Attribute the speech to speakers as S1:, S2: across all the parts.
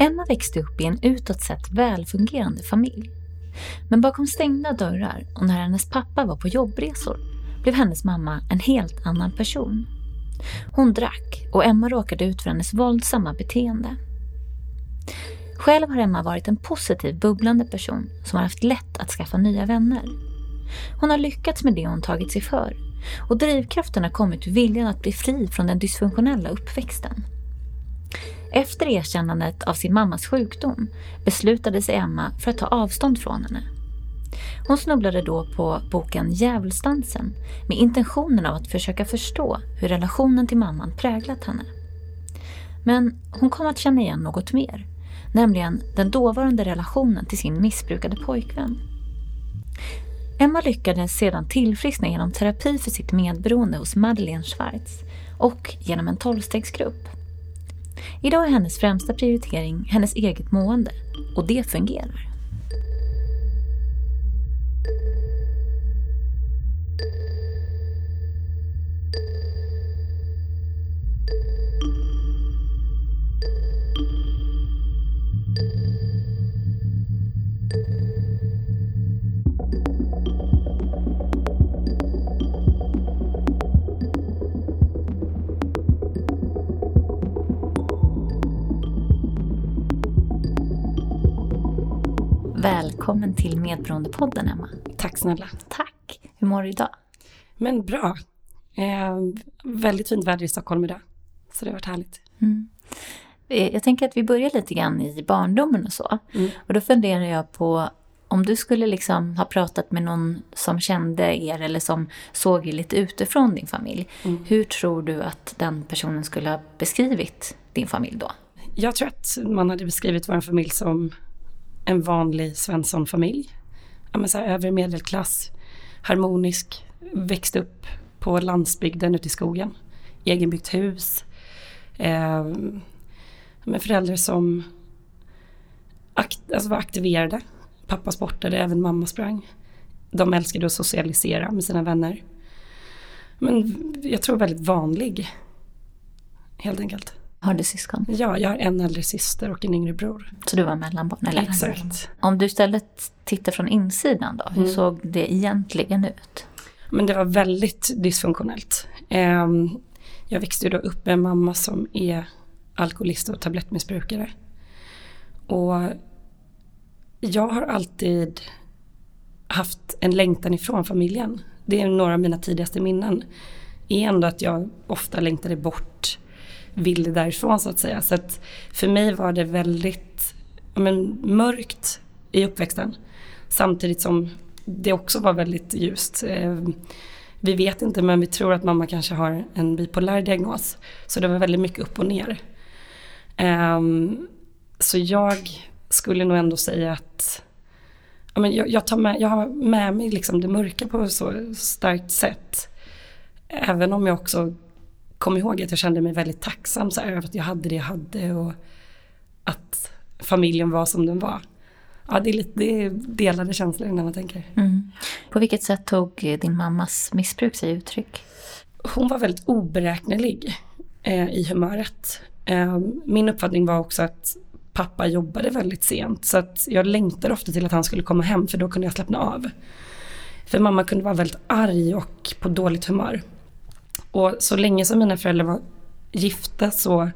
S1: Emma växte upp i en utåt sett välfungerande familj. Men bakom stängda dörrar och när hennes pappa var på jobbresor blev hennes mamma en helt annan person. Hon drack och Emma råkade ut för hennes våldsamma beteende. Själv har Emma varit en positiv, bubblande person som har haft lätt att skaffa nya vänner. Hon har lyckats med det hon tagit sig för och drivkraften har kommit ur viljan att bli fri från den dysfunktionella uppväxten. Efter erkännandet av sin mammas sjukdom beslutade sig Emma för att ta avstånd från henne. Hon snubblade då på boken Djävulsdansen med intentionen av att försöka förstå hur relationen till mamman präglat henne. Men hon kom att känna igen något mer, nämligen den dåvarande relationen till sin missbrukade pojkvän. Emma lyckades sedan tillfriskna genom terapi för sitt medberoende hos Madeleine Schwartz och genom en tolvstegsgrupp. Idag är hennes främsta prioritering hennes eget mående och det fungerar. Välkommen till Medberoendepodden Emma.
S2: Tack snälla.
S1: Tack. Hur mår du idag?
S2: Men bra. Eh, väldigt fint väder i Stockholm idag. Så det har varit härligt. Mm.
S1: Eh, jag tänker att vi börjar lite grann i barndomen och så. Mm. Och då funderar jag på om du skulle liksom ha pratat med någon som kände er eller som såg er lite utifrån din familj. Mm. Hur tror du att den personen skulle ha beskrivit din familj då?
S2: Jag tror att man hade beskrivit vår familj som en vanlig svenssonfamilj. Ja, så här, övre medelklass, harmonisk, växte upp på landsbygden ute i skogen. Egenbyggt hus. Eh, med föräldrar som akt, alltså var aktiverade. Pappa sportade, även mamma sprang. De älskade att socialisera med sina vänner. Men jag tror väldigt vanlig. Helt enkelt.
S1: Har du syskon?
S2: Ja, jag har en äldre syster och en yngre bror.
S1: Så du var mellanbarn? Eller?
S2: Exakt.
S1: Om du istället tittar från insidan då, hur mm. såg det egentligen ut?
S2: Men det var väldigt dysfunktionellt. Ehm, jag växte ju då upp med en mamma som är alkoholist och tablettmissbrukare. Och jag har alltid haft en längtan ifrån familjen. Det är några av mina tidigaste minnen. Är ändå att jag ofta längtade bort ville därifrån så att säga. Så att för mig var det väldigt men, mörkt i uppväxten. Samtidigt som det också var väldigt ljust. Eh, vi vet inte men vi tror att mamma kanske har en bipolär diagnos. Så det var väldigt mycket upp och ner. Ehm, så jag skulle nog ändå säga att jag, tar med, jag har med mig liksom det mörka på ett så starkt sätt. Även om jag också kom ihåg att jag kände mig väldigt tacksam så över att jag hade det jag hade och att familjen var som den var. Ja, det är, lite, det är delade känslor när man tänker. Mm.
S1: På vilket sätt tog din mammas missbruk sig uttryck?
S2: Hon var väldigt oberäknelig eh, i humöret. Eh, min uppfattning var också att pappa jobbade väldigt sent så att jag längtade ofta till att han skulle komma hem för då kunde jag slappna av. För mamma kunde vara väldigt arg och på dåligt humör. Och så länge som mina föräldrar var gifta så,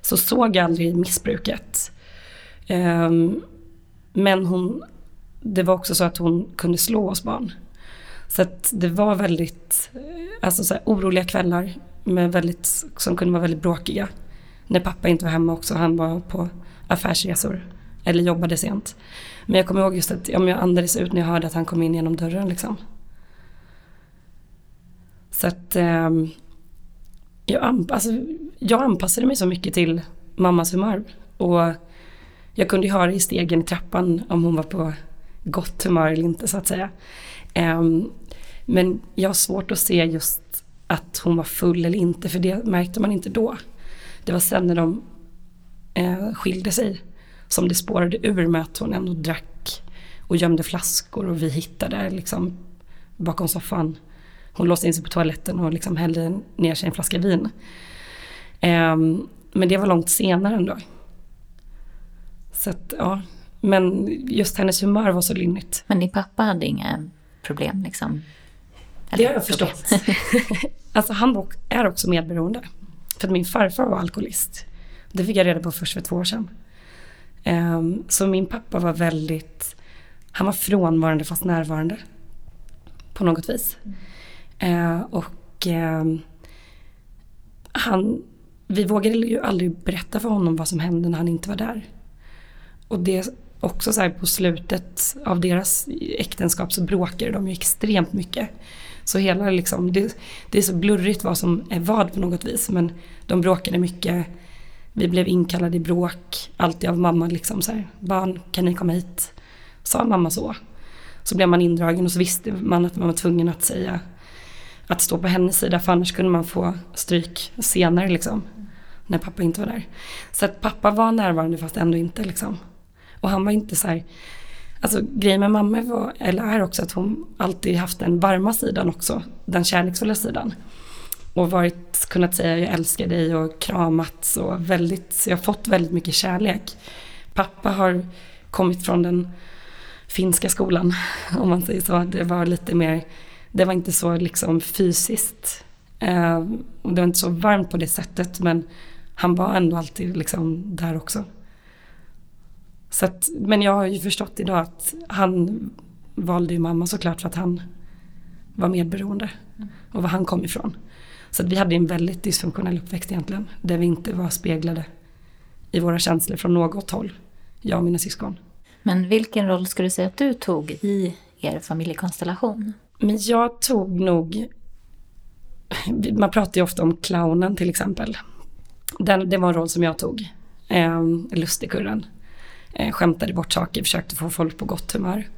S2: så såg jag aldrig missbruket. Um, men hon, det var också så att hon kunde slå oss barn. Så att det var väldigt alltså så här, oroliga kvällar med väldigt, som kunde vara väldigt bråkiga. När pappa inte var hemma också, han var på affärsresor eller jobbade sent. Men jag kommer ihåg just att ja, jag andades ut när jag hörde att han kom in genom dörren. Liksom. Så att eh, jag, anp alltså, jag anpassade mig så mycket till mammas humör. Och jag kunde ju höra i stegen i trappan om hon var på gott humör eller inte så att säga. Eh, men jag har svårt att se just att hon var full eller inte för det märkte man inte då. Det var sen när de eh, skilde sig som det spårade ur med att hon ändå drack och gömde flaskor och vi hittade liksom bakom soffan hon låste in sig på toaletten och liksom hällde ner sig en flaska vin. Um, men det var långt senare ändå. Så att, ja. Men just hennes humör var så lynnigt.
S1: Men din pappa hade inga problem liksom?
S2: det har jag förstått. alltså han är också medberoende. För att min farfar var alkoholist. Det fick jag reda på först för två år sedan. Um, så min pappa var väldigt, han var frånvarande fast närvarande. På något vis. Eh, och ehm, han, vi vågade ju aldrig berätta för honom vad som hände när han inte var där. Och det också så här på slutet av deras äktenskap så bråkade de ju extremt mycket. Så hela liksom, det, det, är så blurrigt vad som är vad på något vis. Men de bråkade mycket. Vi blev inkallade i bråk. Alltid av mamma liksom så här. Barn, kan ni komma hit? Sa mamma så. Så blev man indragen och så visste man att man var tvungen att säga att stå på hennes sida för annars kunde man få stryk senare liksom. När pappa inte var där. Så att pappa var närvarande fast ändå inte liksom. Och han var inte så här, alltså grejen med mamma var, eller är också att hon alltid haft den varma sidan också, den kärleksfulla sidan. Och varit, kunnat säga jag älskar dig och kramats och väldigt, så jag har fått väldigt mycket kärlek. Pappa har kommit från den finska skolan, om man säger så. Det var lite mer, det var inte så liksom fysiskt. Eh, och det var inte så varmt på det sättet men han var ändå alltid liksom där också. Så att, men jag har ju förstått idag att han valde ju mamma såklart för att han var medberoende. Och var han kom ifrån. Så att vi hade en väldigt dysfunktionell uppväxt egentligen. Där vi inte var speglade i våra känslor från något håll. Jag och mina syskon.
S1: Men vilken roll skulle du säga att du tog i er familjekonstellation?
S2: Men jag tog nog... Man pratar ju ofta om clownen till exempel. Den, det var en roll som jag tog. Eh, lustigkurren eh, skämtade bort saker, försökte få folk på gott humör.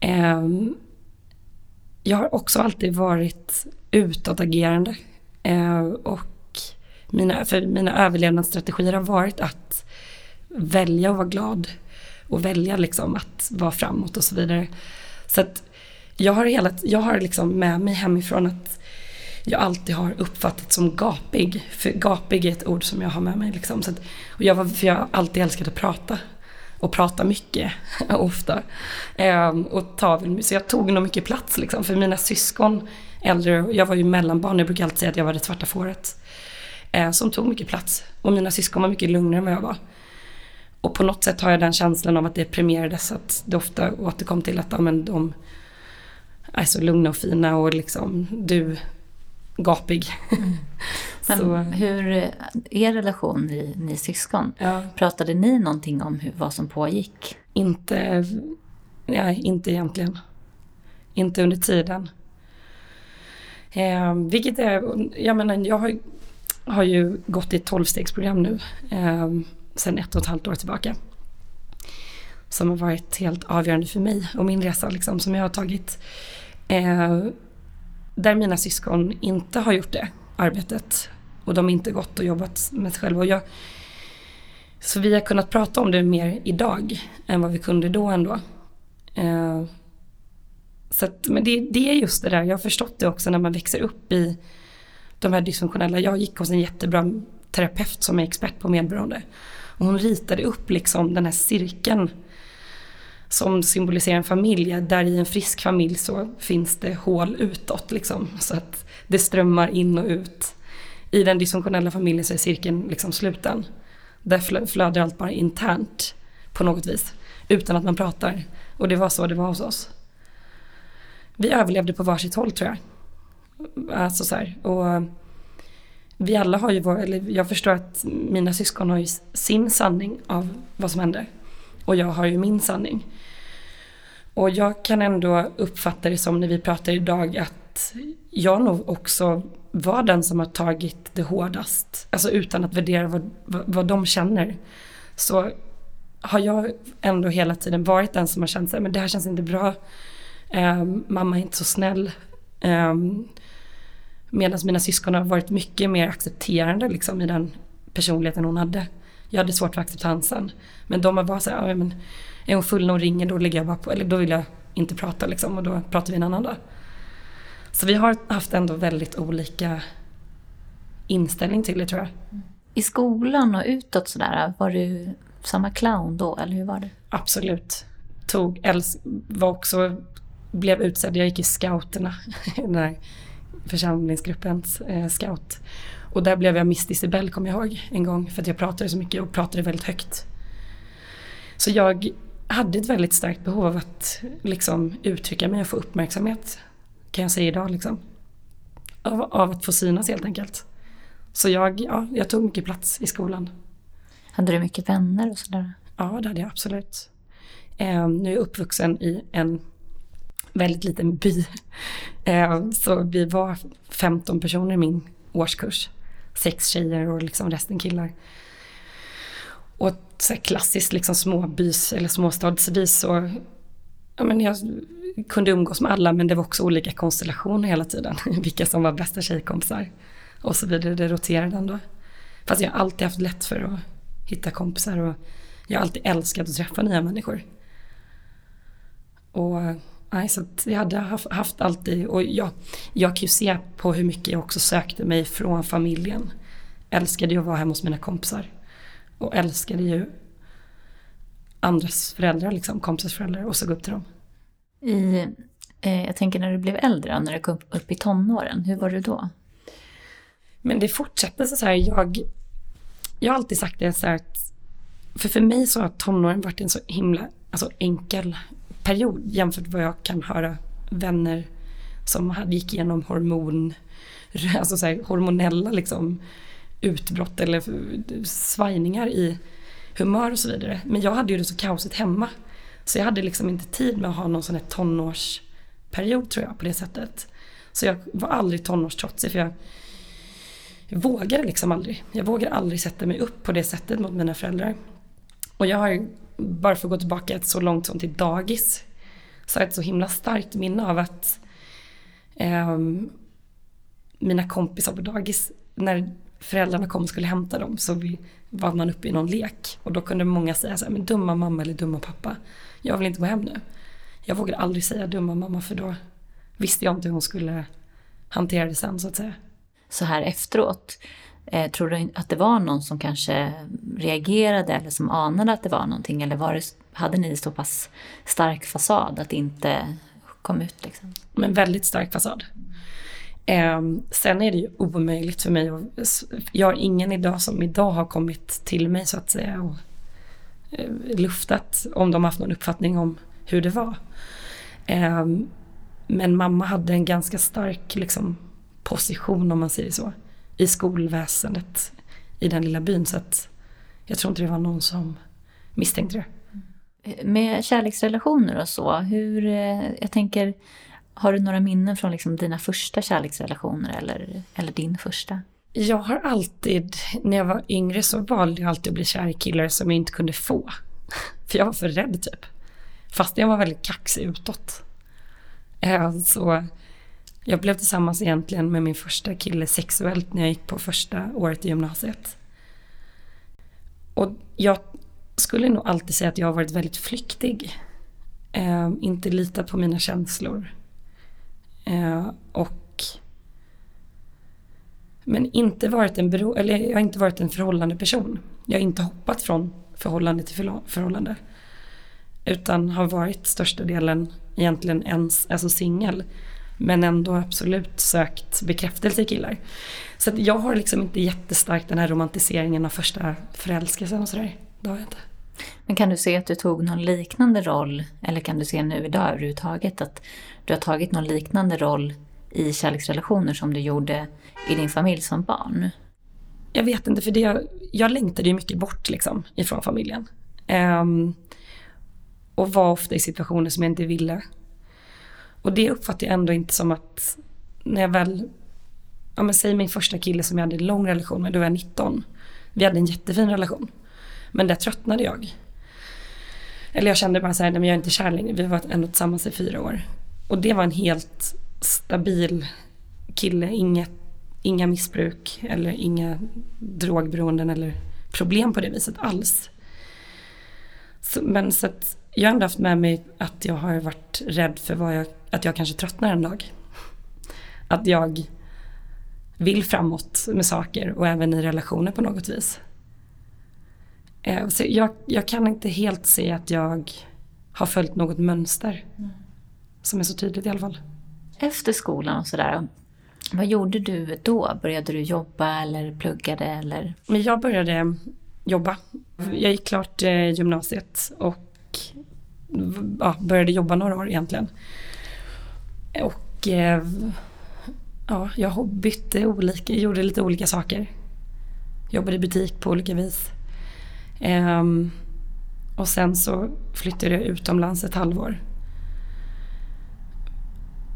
S2: Eh, jag har också alltid varit utåtagerande. Eh, och mina, för mina överlevnadsstrategier har varit att välja att vara glad och välja liksom att vara framåt och så vidare. Så att jag har, hela, jag har liksom med mig hemifrån att jag alltid har uppfattat som gapig. För gapig är ett ord som jag har med mig. Liksom. Så att, och jag, var, för jag har alltid älskat att prata. Och prata mycket, ofta. Ehm, och ta, så jag tog nog mycket plats liksom. För mina syskon, äldre, jag var ju mellanbarn, jag brukar alltid säga att jag var det svarta fåret. Ehm, som tog mycket plats. Och mina syskon var mycket lugnare än vad jag var. Och på något sätt har jag den känslan av att det premierades. Att det ofta återkom till att ja, men de är så lugna och fina och liksom du gapig. Mm.
S1: Men hur, er relation, ni, ni syskon, ja. pratade ni någonting om hur, vad som pågick?
S2: Inte, nej, inte egentligen. Inte under tiden. Eh, vilket är, jag menar, jag har, har ju gått i ett tolvstegsprogram nu. Eh, sen ett och ett halvt år tillbaka. Som har varit helt avgörande för mig och min resa liksom, som jag har tagit. Eh, där mina syskon inte har gjort det arbetet. Och de inte gått och jobbat med sig själva. Och jag, så vi har kunnat prata om det mer idag än vad vi kunde då ändå. Eh, så att, men det, det är just det där, jag har förstått det också när man växer upp i de här dysfunktionella. Jag gick hos en jättebra terapeut som är expert på medberoende. Och hon ritade upp liksom den här cirkeln som symboliserar en familj. Där i en frisk familj så finns det hål utåt liksom. Så att det strömmar in och ut. I den dysfunktionella familjen så är cirkeln liksom sluten. Där flödar allt bara internt på något vis. Utan att man pratar. Och det var så det var hos oss. Vi överlevde på varsitt håll tror jag. Alltså så här. Och vi alla har ju vår, eller jag förstår att mina syskon har ju sin sanning av vad som hände. Och jag har ju min sanning. Och jag kan ändå uppfatta det som när vi pratar idag att jag nog också var den som har tagit det hårdast. Alltså utan att värdera vad, vad, vad de känner. Så har jag ändå hela tiden varit den som har känt sig, men det här känns inte bra. Eh, mamma är inte så snäll. Eh, Medan mina syskon har varit mycket mer accepterande liksom, i den personligheten hon hade. Jag hade svårt för acceptansen. Men de har bara så här, ja, men är hon full när hon ringer då lägger jag bara på, eller då vill jag inte prata liksom och då pratar vi en annan dag. Så vi har haft ändå väldigt olika inställning till det tror jag.
S1: I skolan och utåt sådär, var du samma clown då, eller hur var det?
S2: Absolut. Tog, äls, var också, blev utsedd, jag gick i scouterna, den här församlingsgruppens eh, scout. Och där blev jag Miss Decibel, kommer jag ihåg, en gång. För att jag pratade så mycket och pratade väldigt högt. Så jag hade ett väldigt starkt behov av att liksom uttrycka mig och få uppmärksamhet. Kan jag säga idag liksom. Av, av att få synas helt enkelt. Så jag, ja, jag tog mycket plats i skolan.
S1: Hade du mycket vänner och sådär?
S2: Ja, det hade jag absolut. Eh, nu är jag uppvuxen i en väldigt liten by. Eh, så vi var 15 personer i min årskurs. Sex tjejer och liksom resten killar. Och så klassiskt liksom småbys eller småstadsvis så ja, men jag kunde umgås med alla men det var också olika konstellationer hela tiden. Vilka som var bästa tjejkompisar och så vidare. Det roterade ändå. Fast jag har alltid haft lätt för att hitta kompisar och jag har alltid älskat att träffa nya människor. Och nej, så jag hade haft, haft alltid, och jag, jag kan ju se på hur mycket jag också sökte mig från familjen. Älskade ju att vara hemma hos mina kompisar. Och älskade ju andras föräldrar, liksom, kompisars föräldrar och såg upp till dem.
S1: I, eh, jag tänker när du blev äldre, när du kom upp i tonåren, hur var du då?
S2: Men det fortsatte så här, jag, jag har alltid sagt det så här att, för för mig så har tonåren varit en så himla alltså enkel period jämfört med vad jag kan höra vänner som gick igenom hormon, alltså så här, hormonella liksom utbrott eller svajningar i humör och så vidare. Men jag hade ju det så kaosigt hemma. Så jag hade liksom inte tid med att ha någon sån här tonårsperiod tror jag på det sättet. Så jag var aldrig tonårstrotsig för jag, jag vågade liksom aldrig. Jag vågade aldrig sätta mig upp på det sättet mot mina föräldrar. Och jag har bara för att gå tillbaka ett så långt som till dagis, så har jag ett så himla starkt minne av att eh, mina kompisar på dagis, när föräldrarna kom och skulle hämta dem så vi, var man uppe i någon lek. Och då kunde många säga så här, men dumma mamma eller dumma pappa, jag vill inte gå hem nu. Jag vågade aldrig säga dumma mamma för då visste jag inte hur hon skulle hantera det sen så att säga.
S1: Så här efteråt, eh, tror du att det var någon som kanske reagerade eller som anade att det var någonting? Eller var det, hade ni så pass stark fasad att det inte kom ut? Liksom?
S2: Men väldigt stark fasad. Eh, sen är det ju omöjligt för mig. att... jag har ingen idag som idag har kommit till mig så att säga och eh, luftat om de har haft någon uppfattning om hur det var. Eh, men mamma hade en ganska stark liksom, position om man säger så. I skolväsendet i den lilla byn. Så att jag tror inte det var någon som misstänkte det.
S1: Med kärleksrelationer och så, hur, eh, jag tänker har du några minnen från liksom dina första kärleksrelationer eller, eller din första?
S2: Jag har alltid, när jag var yngre så valde jag alltid att bli kär i killar som jag inte kunde få. För jag var för rädd typ. Fast jag var väldigt kaxig utåt. Eh, så jag blev tillsammans egentligen med min första kille sexuellt när jag gick på första året i gymnasiet. Och jag skulle nog alltid säga att jag har varit väldigt flyktig. Eh, inte litat på mina känslor. Eh, och men inte varit en bero, eller jag har inte varit en förhållande person. Jag har inte hoppat från förhållande till förhållande. Utan har varit största delen egentligen ens, alltså singel. Men ändå absolut sökt bekräftelse i killar. Så jag har liksom inte jättestarkt den här romantiseringen av första förälskelsen och sådär. Det har jag inte.
S1: Men kan du se att du tog någon liknande roll, eller kan du se nu idag överhuvudtaget att du har tagit någon liknande roll i kärleksrelationer som du gjorde i din familj som barn?
S2: Jag vet inte, för det, jag, längtade ju mycket bort liksom, ifrån familjen. Um, och var ofta i situationer som jag inte ville. Och det uppfattar jag ändå inte som att när jag väl, ja men säg min första kille som jag hade en lång relation med, då var jag 19. Vi hade en jättefin relation. Men där tröttnade jag. Eller jag kände bara så här, nej men jag är inte kär längre. Vi var ändå tillsammans i fyra år. Och det var en helt stabil kille. Inget, inga missbruk eller inga drogberoenden eller problem på det viset alls. Så, men så att jag har ändå haft med mig att jag har varit rädd för vad jag, att jag kanske tröttnar en dag. Att jag vill framåt med saker och även i relationer på något vis. Eh, så jag, jag kan inte helt se att jag har följt något mönster. Som är så tydligt i alla fall.
S1: Efter skolan och sådär, vad gjorde du då? Började du jobba eller pluggade eller?
S2: Men jag började jobba. Jag gick klart eh, gymnasiet och ja, började jobba några år egentligen. Och eh, ja, jag bytte olika, gjorde lite olika saker. Jobbade i butik på olika vis. Um, och sen så flyttade jag utomlands ett halvår.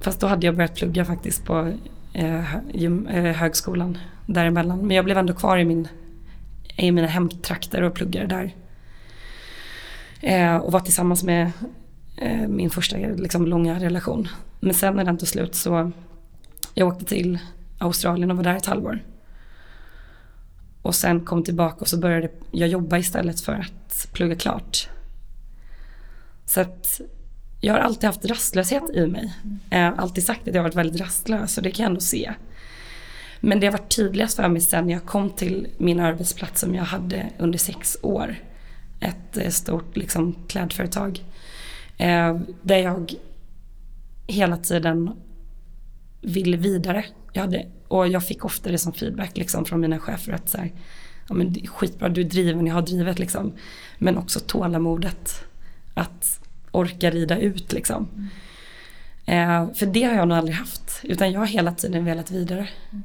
S2: Fast då hade jag börjat plugga faktiskt på eh, eh, högskolan däremellan. Men jag blev ändå kvar i, min, i mina hemtrakter och pluggade där. Eh, och var tillsammans med eh, min första liksom, långa relation. Men sen när den tog slut så jag åkte till Australien och var där ett halvår. Och sen kom tillbaka och så började jag jobba istället för att plugga klart. Så att jag har alltid haft rastlöshet i mig. Jag har alltid sagt att jag har varit väldigt rastlös och det kan jag ändå se. Men det har varit tydligast för mig sen jag kom till min arbetsplats som jag hade under sex år. Ett eh, stort liksom, klädföretag. Eh, där jag hela tiden ville vidare. Jag hade, och jag fick ofta det som feedback liksom, från mina chefer att så här, ja, men skitbra, du är driven, jag har drivet liksom. Men också tålamodet att orka rida ut liksom. Mm. Eh, för det har jag nog aldrig haft. Utan jag har hela tiden velat vidare. Mm.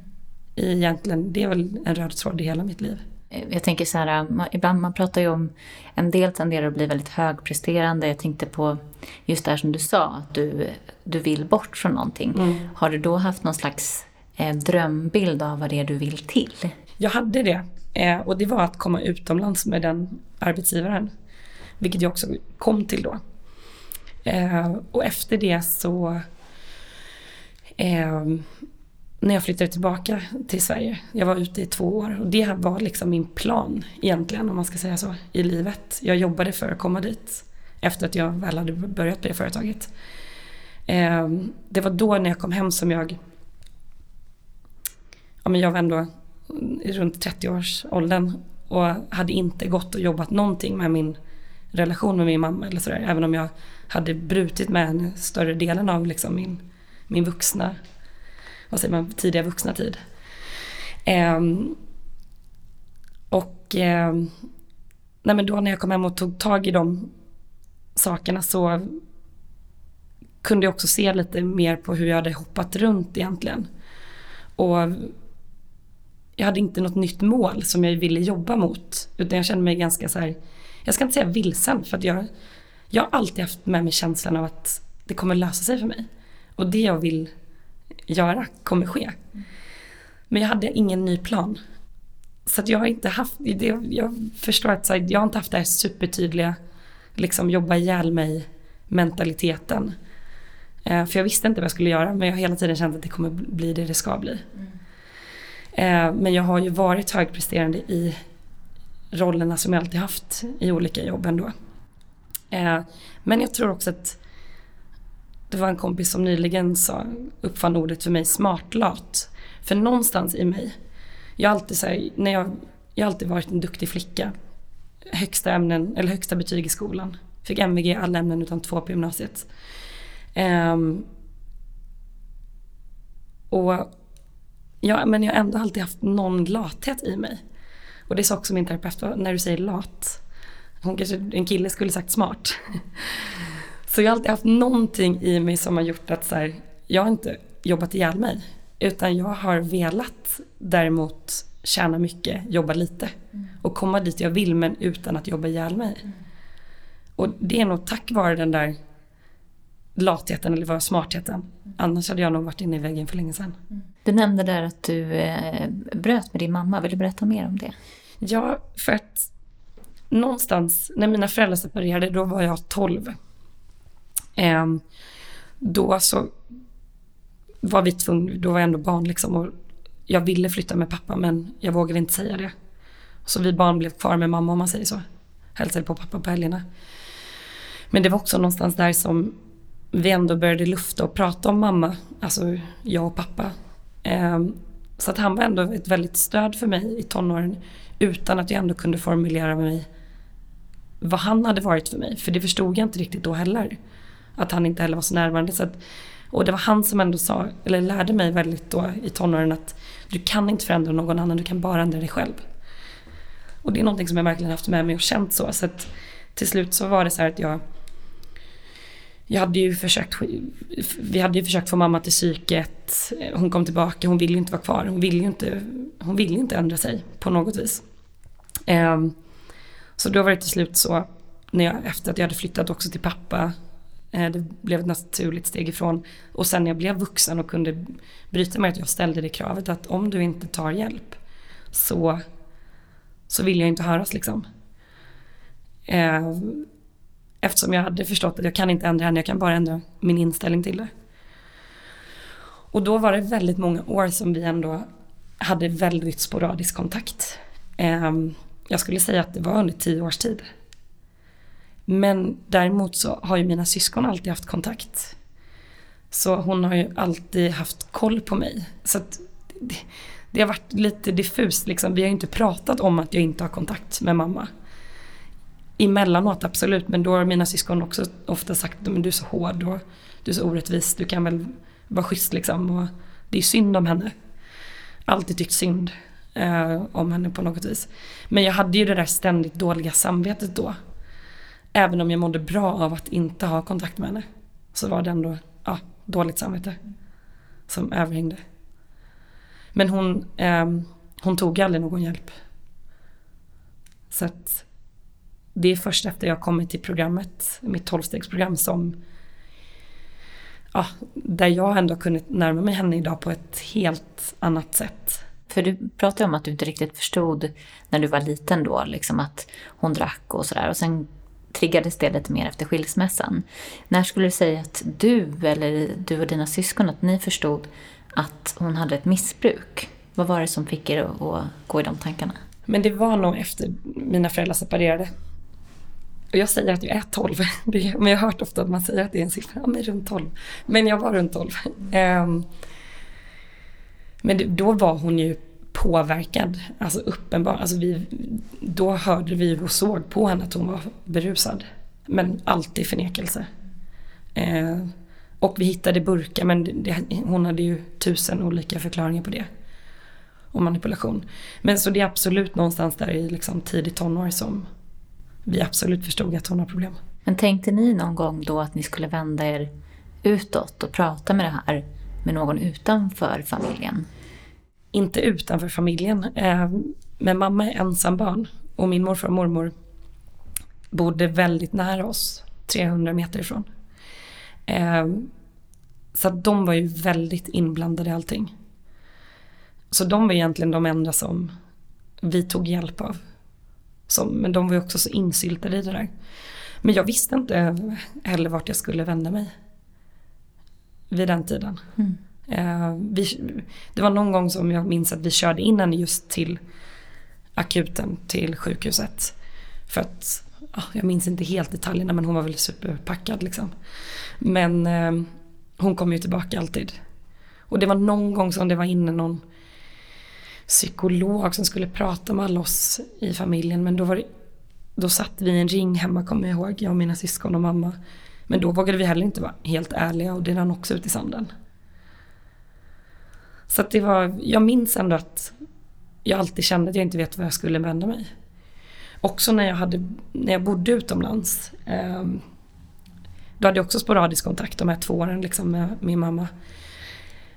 S2: Egentligen, det är väl en röd tråd i hela mitt liv.
S1: Eh, jag tänker så här, man, ibland man pratar ju om, en del tenderar att bli väldigt högpresterande. Jag tänkte på just det här som du sa, att du, du vill bort från någonting. Mm. Har du då haft någon slags eh, drömbild av vad det är du vill till?
S2: Jag hade det. Eh, och det var att komma utomlands med den arbetsgivaren. Vilket jag också kom till då. Eh, och efter det så eh, när jag flyttade tillbaka till Sverige, jag var ute i två år och det var liksom min plan egentligen om man ska säga så i livet. Jag jobbade för att komma dit efter att jag väl hade börjat på det företaget. Ehm, det var då när jag kom hem som jag, ja men jag var ändå runt 30-årsåldern och hade inte gått och jobbat någonting med min relation med min mamma eller sådär. Även om jag hade brutit med henne större delen av liksom min, min vuxna, vad säger man, tidiga vuxna tid. Eh, och eh, nej men då när jag kom hem och tog tag i de sakerna så kunde jag också se lite mer på hur jag hade hoppat runt egentligen. Och jag hade inte något nytt mål som jag ville jobba mot. Utan jag kände mig ganska så här, jag ska inte säga vilsen för att jag, jag har alltid haft med mig känslan av att det kommer lösa sig för mig. Och det jag vill göra kommer ske. Men jag hade ingen ny plan. Så att jag har inte haft, det, jag förstår att jag har inte haft det här supertydliga, liksom jobba ihjäl mig mentaliteten. Eh, för jag visste inte vad jag skulle göra men jag har hela tiden känt att det kommer bli det det ska bli. Mm. Eh, men jag har ju varit högpresterande i rollerna som jag alltid haft i olika jobb ändå. Eh, men jag tror också att det var en kompis som nyligen sa, uppfann ordet för mig smartlat. För någonstans i mig, jag har alltid, så här, när jag, jag har alltid varit en duktig flicka. Högsta, ämnen, eller högsta betyg i skolan. Fick MVG i alla ämnen utan två på gymnasiet. Um, och ja, men jag har ändå alltid haft någon lathet i mig. Och det sa också min terapeut, när du säger lat, hon kanske, en kille skulle sagt smart. Så jag har alltid haft någonting i mig som har gjort att så här, jag har inte jobbat ihjäl mig. Utan jag har velat däremot tjäna mycket, jobba lite. Och komma dit jag vill men utan att jobba ihjäl mig. Och det är nog tack vare den där latheten eller var smartheten. Annars hade jag nog varit inne i väggen för länge sedan.
S1: Du nämnde där att du eh, bröt med din mamma. Vill du berätta mer om det?
S2: Ja, för att någonstans när mina föräldrar separerade, då var jag 12. Ehm, då så var vi tvungna, då var jag ändå barn liksom och jag ville flytta med pappa men jag vågade inte säga det. Så vi barn blev kvar med mamma om man säger så. Hälsade på pappa på helgerna. Men det var också någonstans där som vi ändå började lufta och prata om mamma, alltså jag och pappa. Ehm, så att han var ändå ett väldigt stöd för mig i tonåren utan att jag ändå kunde formulera mig vad han hade varit för mig. För det förstod jag inte riktigt då heller. Att han inte heller var så närvarande. Så att, och det var han som ändå sa, eller lärde mig väldigt då i tonåren att du kan inte förändra någon annan, du kan bara ändra dig själv. Och det är någonting som jag verkligen haft med mig och känt så. Så att till slut så var det så här att jag jag hade ju försökt, vi hade ju försökt få mamma till psyket. Hon kom tillbaka, hon ville ju inte vara kvar. Hon ville ju inte, hon ville inte ändra sig på något vis. Ehm, så då var det till slut så, när jag, efter att jag hade flyttat också till pappa, Eh, det blev ett naturligt steg ifrån. Och sen när jag blev vuxen och kunde bryta med att jag ställde det kravet att om du inte tar hjälp så, så vill jag inte höras liksom. Eh, eftersom jag hade förstått att jag kan inte ändra henne, jag kan bara ändra min inställning till det. Och då var det väldigt många år som vi ändå hade väldigt sporadisk kontakt. Ehm, jag skulle säga att det var under tio års tid. Men däremot så har ju mina syskon alltid haft kontakt. Så hon har ju alltid haft koll på mig. Så att det, det har varit lite diffust liksom. Vi har ju inte pratat om att jag inte har kontakt med mamma. Emellanåt absolut, men då har mina syskon också ofta sagt att du är så hård och du är så orättvis, du kan väl vara schysst liksom. Och det är synd om henne. Alltid tyckt synd eh, om henne på något vis. Men jag hade ju det där ständigt dåliga samvetet då. Även om jag mådde bra av att inte ha kontakt med henne. Så var det ändå ja, dåligt samvete som överhängde. Men hon, eh, hon tog aldrig någon hjälp. Så att det är först efter jag kommit till programmet, mitt tolvstegsprogram som ja, där jag ändå kunnat närma mig henne idag på ett helt annat sätt.
S1: För du pratade om att du inte riktigt förstod när du var liten då, liksom att hon drack och sådär. Och sen triggades det lite mer efter skilsmässan. När skulle du säga att du, eller du och dina syskon, att ni förstod att hon hade ett missbruk? Vad var det som fick er att gå i de tankarna?
S2: Men det var nog efter mina föräldrar separerade. Och jag säger att jag är 12, men jag har hört ofta att man säger att det är en siffra, ja, men runt 12. Men jag var runt 12. Ehm, men då var hon ju påverkad, alltså uppenbar. Alltså vi, då hörde vi och såg på henne att hon var berusad. Men alltid förnekelse. Eh, och vi hittade burkar men det, hon hade ju tusen olika förklaringar på det. Och manipulation. Men så det är absolut någonstans där i liksom tidigt tonår som vi absolut förstod att hon har problem.
S1: Men tänkte ni någon gång då att ni skulle vända er utåt och prata med det här med någon utanför familjen?
S2: Inte utanför familjen. Eh, men mamma är ensam barn och min morfar och mormor bodde väldigt nära oss, 300 meter ifrån. Eh, så att de var ju väldigt inblandade i allting. Så de var egentligen de enda som vi tog hjälp av. Som, men de var ju också så insyltade i det där. Men jag visste inte heller vart jag skulle vända mig. Vid den tiden. Mm. Eh, vi, det var någon gång som jag minns att vi körde in henne just till akuten, till sjukhuset. För att, jag minns inte helt detaljerna men hon var väl superpackad liksom. Men eh, hon kom ju tillbaka alltid. Och det var någon gång som det var inne någon psykolog som skulle prata med alla oss i familjen. Men då, var det, då satt vi i en ring hemma kommer jag ihåg, jag och mina syskon och mamma. Men då vågade vi heller inte vara helt ärliga och det rann också ut i sanden. Så att det var, jag minns ändå att jag alltid kände att jag inte vet var jag skulle vända mig. Också när jag, hade, när jag bodde utomlands. Eh, då hade jag också sporadisk kontakt de här två åren liksom, med min mamma.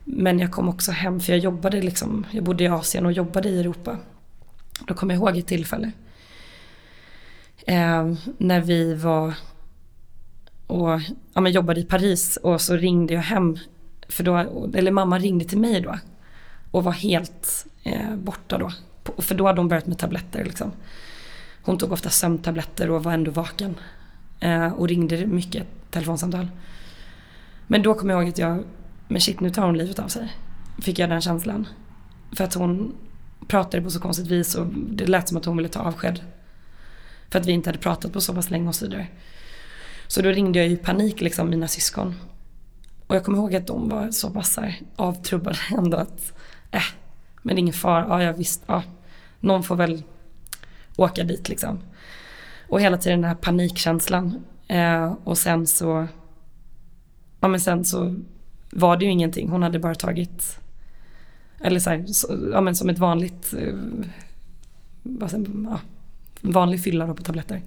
S2: Men jag kom också hem för jag jobbade liksom, jag bodde i Asien och jobbade i Europa. Då kommer jag ihåg ett tillfälle. Eh, när vi var och ja, men jobbade i Paris och så ringde jag hem för då, eller mamma ringde till mig då. Och var helt eh, borta då. För då hade hon börjat med tabletter liksom. Hon tog ofta sömntabletter och var ändå vaken. Eh, och ringde mycket telefonsamtal. Men då kom jag ihåg att jag, men shit nu tar hon livet av sig. Fick jag den känslan. För att hon pratade på så konstigt vis och det lät som att hon ville ta avsked. För att vi inte hade pratat på så pass länge och så vidare. Så då ringde jag i panik liksom mina syskon. Och jag kommer ihåg att de var så pass avtrubbade ändå att, äh, men ingen fara, ja jag visst, ja, någon får väl åka dit liksom. Och hela tiden den här panikkänslan. Eh, och sen så, ja men sen så var det ju ingenting. Hon hade bara tagit, eller så, här, så ja men som ett vanligt, eh, ja, vanlig fylla då på tabletter.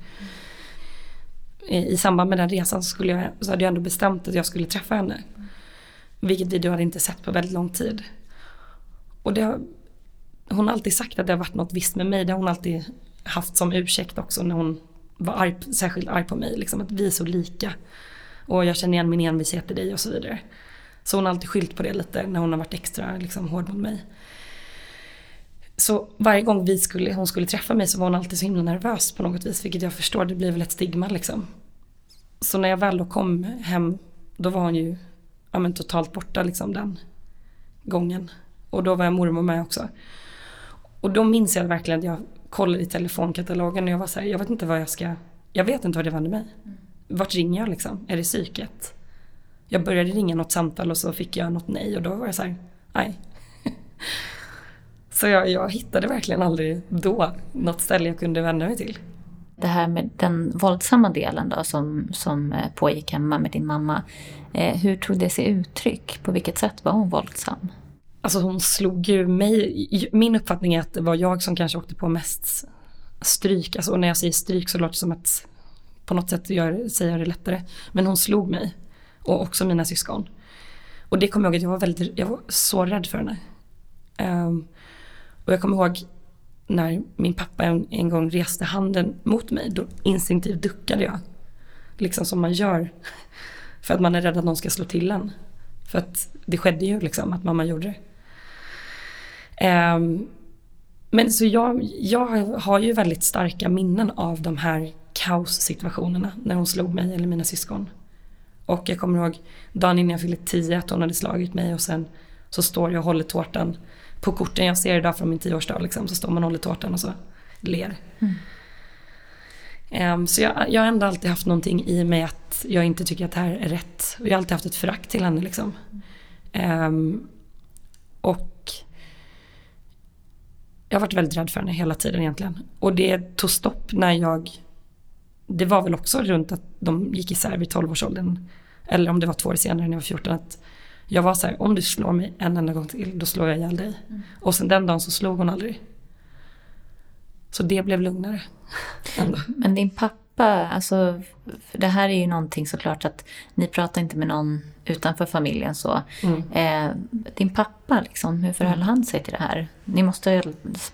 S2: I, I samband med den resan så, skulle jag, så hade jag ändå bestämt att jag skulle träffa henne. Vilket vi då hade inte sett på väldigt lång tid. Och det, har... hon har alltid sagt att det har varit något visst med mig. Det har hon alltid haft som ursäkt också när hon var arg, särskilt arg på mig. Liksom, att vi är så lika. Och jag känner igen min envishet i dig och så vidare. Så hon har alltid skylt på det lite när hon har varit extra liksom, hård mot mig. Så varje gång vi skulle, hon skulle träffa mig så var hon alltid så himla nervös på något vis. Vilket jag förstår, det blir väl ett stigma liksom. Så när jag väl då kom hem, då var hon ju ja, men totalt borta liksom den gången. Och då var jag mormor med också. Och då minns jag verkligen att jag kollade i telefonkatalogen och jag var så här, jag vet inte vad jag ska, jag vet inte vad det vänder mig. Vart ringer jag liksom? Är det psyket? Jag började ringa något samtal och så fick jag något nej och då var jag så här, nej. så jag, jag hittade verkligen aldrig då något ställe jag kunde vända mig till.
S1: Det här med den våldsamma delen då som, som eh, pågick hemma med din mamma. Eh, hur tog det sig uttryck? På vilket sätt var hon våldsam?
S2: Alltså hon slog ju mig, min uppfattning är att det var jag som kanske åkte på mest stryk. Alltså när jag säger stryk så låter det som att på något sätt gör, säger jag det lättare. Men hon slog mig och också mina syskon. Och det kommer jag ihåg att jag var väldigt, jag var så rädd för henne. Um, och jag kommer ihåg när min pappa en, en, gång reste handen mot mig, då instinktivt duckade jag. Liksom som man gör för att man är rädd att någon ska slå till en. För att det skedde ju liksom att mamma gjorde det. Um, men så jag, jag har ju väldigt starka minnen av de här kaossituationerna när hon slog mig eller mina syskon. Och jag kommer ihåg dagen innan jag fyllde tio att hon hade slagit mig och sen så står jag och håller tårtan på korten jag ser idag från min tioårsdag liksom, så står man och håller tårtan och så ler. Mm. Um, så jag, jag har ändå alltid haft någonting i mig att jag inte tycker att det här är rätt. Och jag har alltid haft ett förakt till henne liksom. Um, och jag har varit väldigt rädd för henne hela tiden egentligen. Och det tog stopp när jag, det var väl också runt att de gick isär vid 12-årsåldern. Eller om det var två år senare när jag var 14. Att jag var så här, om du slår mig en enda gång till, då slår jag ihjäl dig. Mm. Och sen den dagen så slog hon aldrig. Så det blev lugnare.
S1: Men din pappa, alltså, det här är ju någonting såklart att ni pratar inte med någon utanför familjen så. Mm. Eh, din pappa, liksom, hur förhöll mm. han sig till det här? Ni måste ha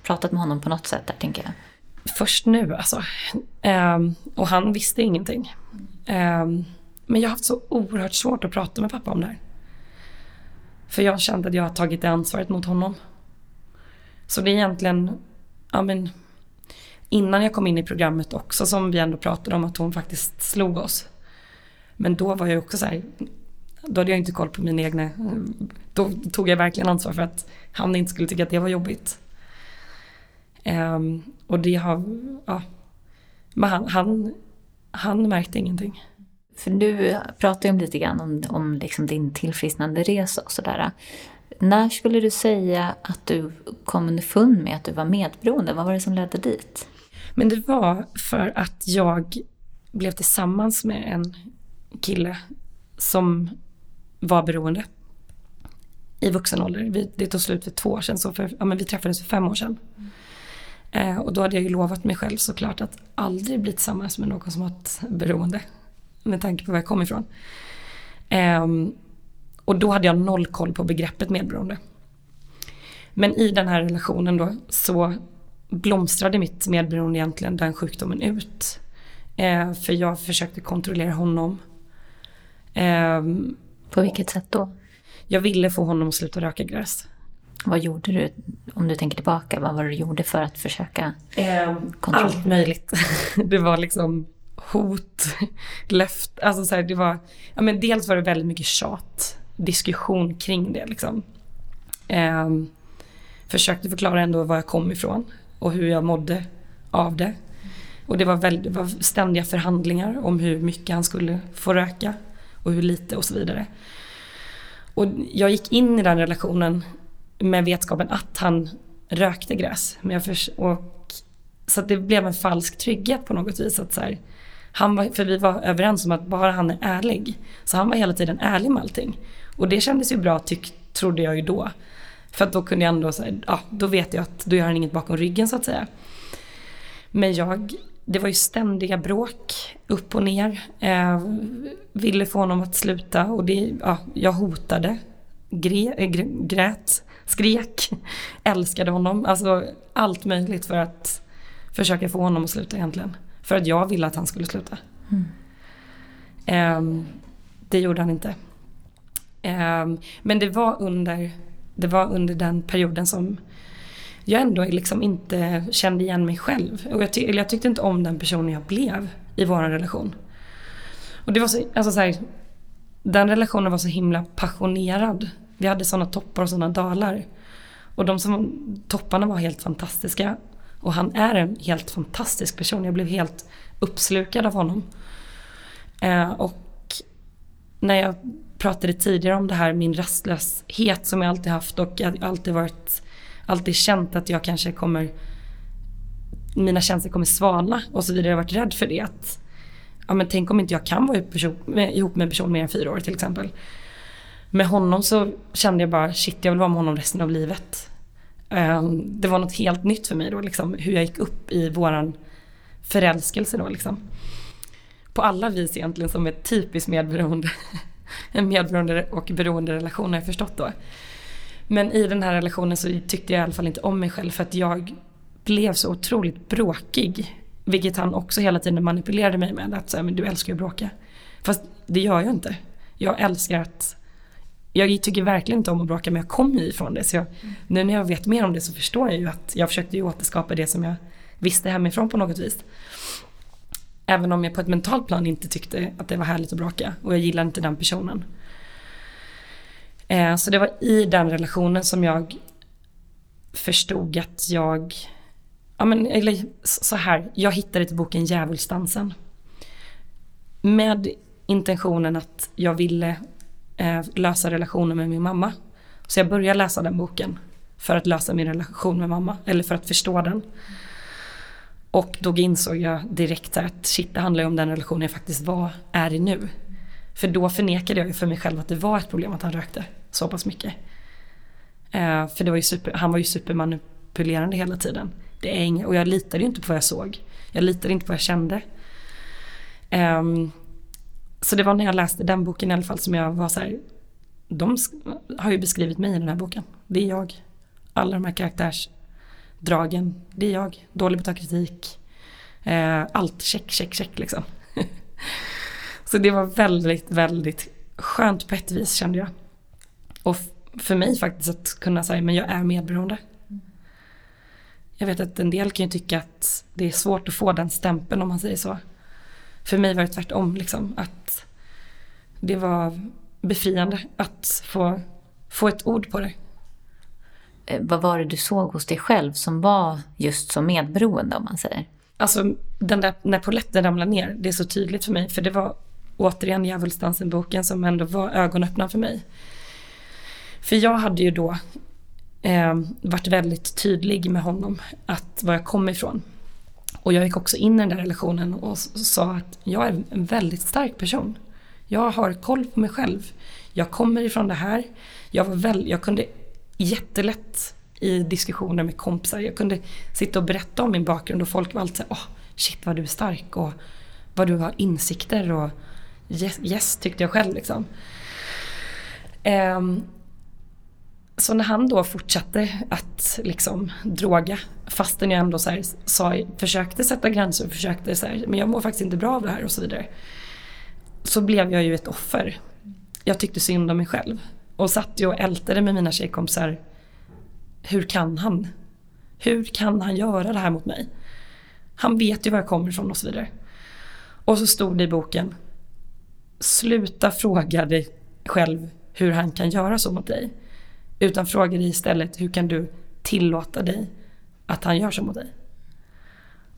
S1: pratat med honom på något sätt där, tänker jag.
S2: Först nu alltså. Eh, och han visste ingenting. Eh, men jag har haft så oerhört svårt att prata med pappa om det här. För jag kände att jag har tagit det ansvaret mot honom. Så det är egentligen, ja men, innan jag kom in i programmet också som vi ändå pratade om att hon faktiskt slog oss. Men då var jag också så här, då hade jag inte koll på mina egna, då tog jag verkligen ansvar för att han inte skulle tycka att det var jobbigt. Um, och det har, ja, men han, han, han märkte ingenting.
S1: För du pratar ju lite grann om, om liksom din tillfrisknande resa och sådär. När skulle du säga att du kom underfund med att du var medberoende? Vad var det som ledde dit?
S2: Men det var för att jag blev tillsammans med en kille som var beroende i vuxen ålder. det tog slut för två år sedan, så för, ja, men vi träffades för fem år sedan. Mm. Eh, och då hade jag ju lovat mig själv såklart att aldrig bli tillsammans med någon som har ett beroende. Med tanke på var jag kom ifrån. Eh, och då hade jag noll koll på begreppet medberoende. Men i den här relationen då så blomstrade mitt medberoende egentligen den sjukdomen ut. Eh, för jag försökte kontrollera honom.
S1: Eh, På vilket sätt då?
S2: Jag ville få honom att sluta röka gräs.
S1: Vad gjorde du, om du tänker tillbaka, vad var det du gjorde för att försöka
S2: eh, kontrollera? Allt möjligt. det var liksom hot, löft, alltså så här, det var, ja men dels var det väldigt mycket tjat, diskussion kring det liksom. Eh, försökte förklara ändå var jag kom ifrån och hur jag mådde av det. Och det var, väldigt, det var ständiga förhandlingar om hur mycket han skulle få röka och hur lite och så vidare. Och jag gick in i den relationen med vetskapen att han rökte gräs. Men jag och så att det blev en falsk trygghet på något vis. Att så här, han var, för vi var överens om att bara han är ärlig. Så han var hela tiden ärlig med allting. Och det kändes ju bra tyck, trodde jag ju då. För att då kunde jag ändå säga, ja då vet jag att då gör han inget bakom ryggen så att säga. Men jag, det var ju ständiga bråk upp och ner. Eh, ville få honom att sluta och det, ja, jag hotade. Gre, äh, grät, skrek, älskade honom. Alltså allt möjligt för att försöka få honom att sluta egentligen. För att jag ville att han skulle sluta. Mm. Eh, det gjorde han inte. Eh, men det var under det var under den perioden som jag ändå liksom inte kände igen mig själv. Och jag, ty eller jag tyckte inte om den personen jag blev i vår relation. Och det var så, alltså så här, den relationen var så himla passionerad. Vi hade sådana toppar och sådana dalar. Och de som, topparna var helt fantastiska. Och han är en helt fantastisk person. Jag blev helt uppslukad av honom. Eh, och när jag pratade tidigare om det här, min rastlöshet som jag alltid haft och jag alltid varit, alltid känt att jag kanske kommer, mina känslor kommer svalna och så vidare. Jag har varit rädd för det. Att, ja men tänk om inte jag kan vara ihop med en person mer än fyra år till exempel. Med honom så kände jag bara shit jag vill vara med honom resten av livet. Ehm, det var något helt nytt för mig då liksom hur jag gick upp i våran förälskelse då liksom. På alla vis egentligen som ett typiskt medberoende en medberoende och beroende relation har jag förstått då. Men i den här relationen så tyckte jag i alla fall inte om mig själv för att jag blev så otroligt bråkig. Vilket han också hela tiden manipulerade mig med. Att säga, men du älskar ju att bråka. Fast det gör jag inte. Jag älskar att jag tycker verkligen inte om att bråka men jag kommer ju ifrån det. Så jag, nu när jag vet mer om det så förstår jag ju att jag försökte ju återskapa det som jag visste hemifrån på något vis. Även om jag på ett mentalt plan inte tyckte att det var härligt att bråka. Och jag gillade inte den personen. Eh, så det var i den relationen som jag förstod att jag, ja men eller så här, jag hittade till boken Djävulsdansen. Med intentionen att jag ville eh, lösa relationen med min mamma. Så jag började läsa den boken för att lösa min relation med mamma, eller för att förstå den. Och då insåg jag direkt att shit, det handlar ju om den relationen jag faktiskt var, är i nu. För då förnekade jag ju för mig själv att det var ett problem att han rökte så pass mycket. Eh, för det var ju super, han var ju supermanipulerande hela tiden. Det är inga, och jag litade ju inte på vad jag såg. Jag litade inte på vad jag kände. Eh, så det var när jag läste den boken i alla fall som jag var så här, de har ju beskrivit mig i den här boken. Det är jag. Alla de här karaktärsdragen. det är jag. Dålig på att ta kritik. Eh, allt check, check, check liksom. så det var väldigt, väldigt skönt på ett vis kände jag. Och för mig faktiskt att kunna säga, men jag är medberoende. Jag vet att en del kan ju tycka att det är svårt att få den stämpeln om man säger så. För mig var det tvärtom liksom. Att det var befriande att få, få ett ord på det.
S1: Eh, vad var det du såg hos dig själv som var just så medberoende om man säger?
S2: Alltså den där, när poletten ramlade ner, det är så tydligt för mig. För det var återigen Djävulsdansen-boken som ändå var ögonöppnaren för mig. För jag hade ju då eh, varit väldigt tydlig med honom att var jag kom ifrån. Och jag gick också in i den där relationen och sa att jag är en väldigt stark person. Jag har koll på mig själv. Jag kommer ifrån det här. Jag, var väl, jag kunde jättelätt i diskussioner med kompisar. Jag kunde sitta och berätta om min bakgrund och folk var alltid såhär, åh, shit vad du är stark och vad du har insikter och yes, yes tyckte jag själv liksom. Um, så när han då fortsatte att liksom droga, fastän jag ändå så här, sa, försökte sätta gränser och försökte så här, men jag mår faktiskt inte bra av det här och så vidare. Så blev jag ju ett offer. Jag tyckte synd om mig själv. Och satt ju och ältade med mina tjejkompisar. Hur kan han? Hur kan han göra det här mot mig? Han vet ju var jag kommer ifrån och så vidare. Och så stod det i boken. Sluta fråga dig själv hur han kan göra så mot dig. Utan fråga dig istället hur kan du tillåta dig att han gör så mot dig.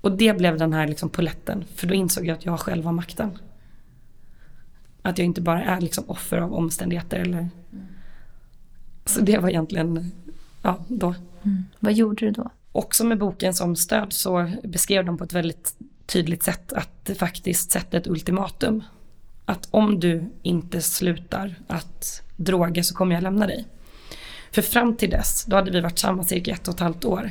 S2: Och det blev den här liksom poletten. För då insåg jag att jag själv har makten. Att jag inte bara är liksom offer av omständigheter eller så det var egentligen, ja då.
S1: Mm. Vad gjorde du då?
S2: också med boken som stöd så beskrev de på ett väldigt tydligt sätt att det faktiskt sätter ett ultimatum. Att om du inte slutar att droga så kommer jag lämna dig. För fram till dess, då hade vi varit samma cirka ett och ett halvt år.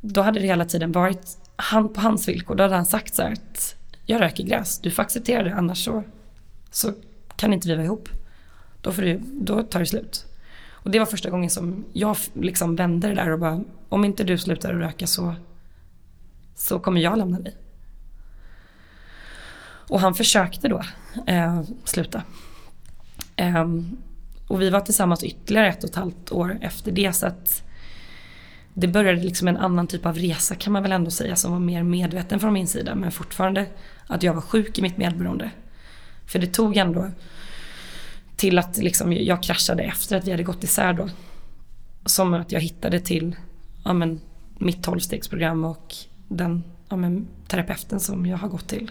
S2: Då hade det hela tiden varit han på hans villkor. Då hade han sagt så här att jag röker gräs, du får acceptera det annars så, så kan inte vi vara ihop. Då, får du, då tar det slut. Och det var första gången som jag liksom vände det där och bara, om inte du slutar att röka så, så kommer jag lämna dig. Och han försökte då eh, sluta. Eh, och vi var tillsammans ytterligare ett och ett halvt år efter det så att det började liksom en annan typ av resa kan man väl ändå säga som var mer medveten från min sida men fortfarande att jag var sjuk i mitt medberoende. För det tog ändå till att liksom jag kraschade efter att vi hade gått isär då. Som att jag hittade till ja men, mitt tolvstegsprogram och den ja men, terapeuten som jag har gått till.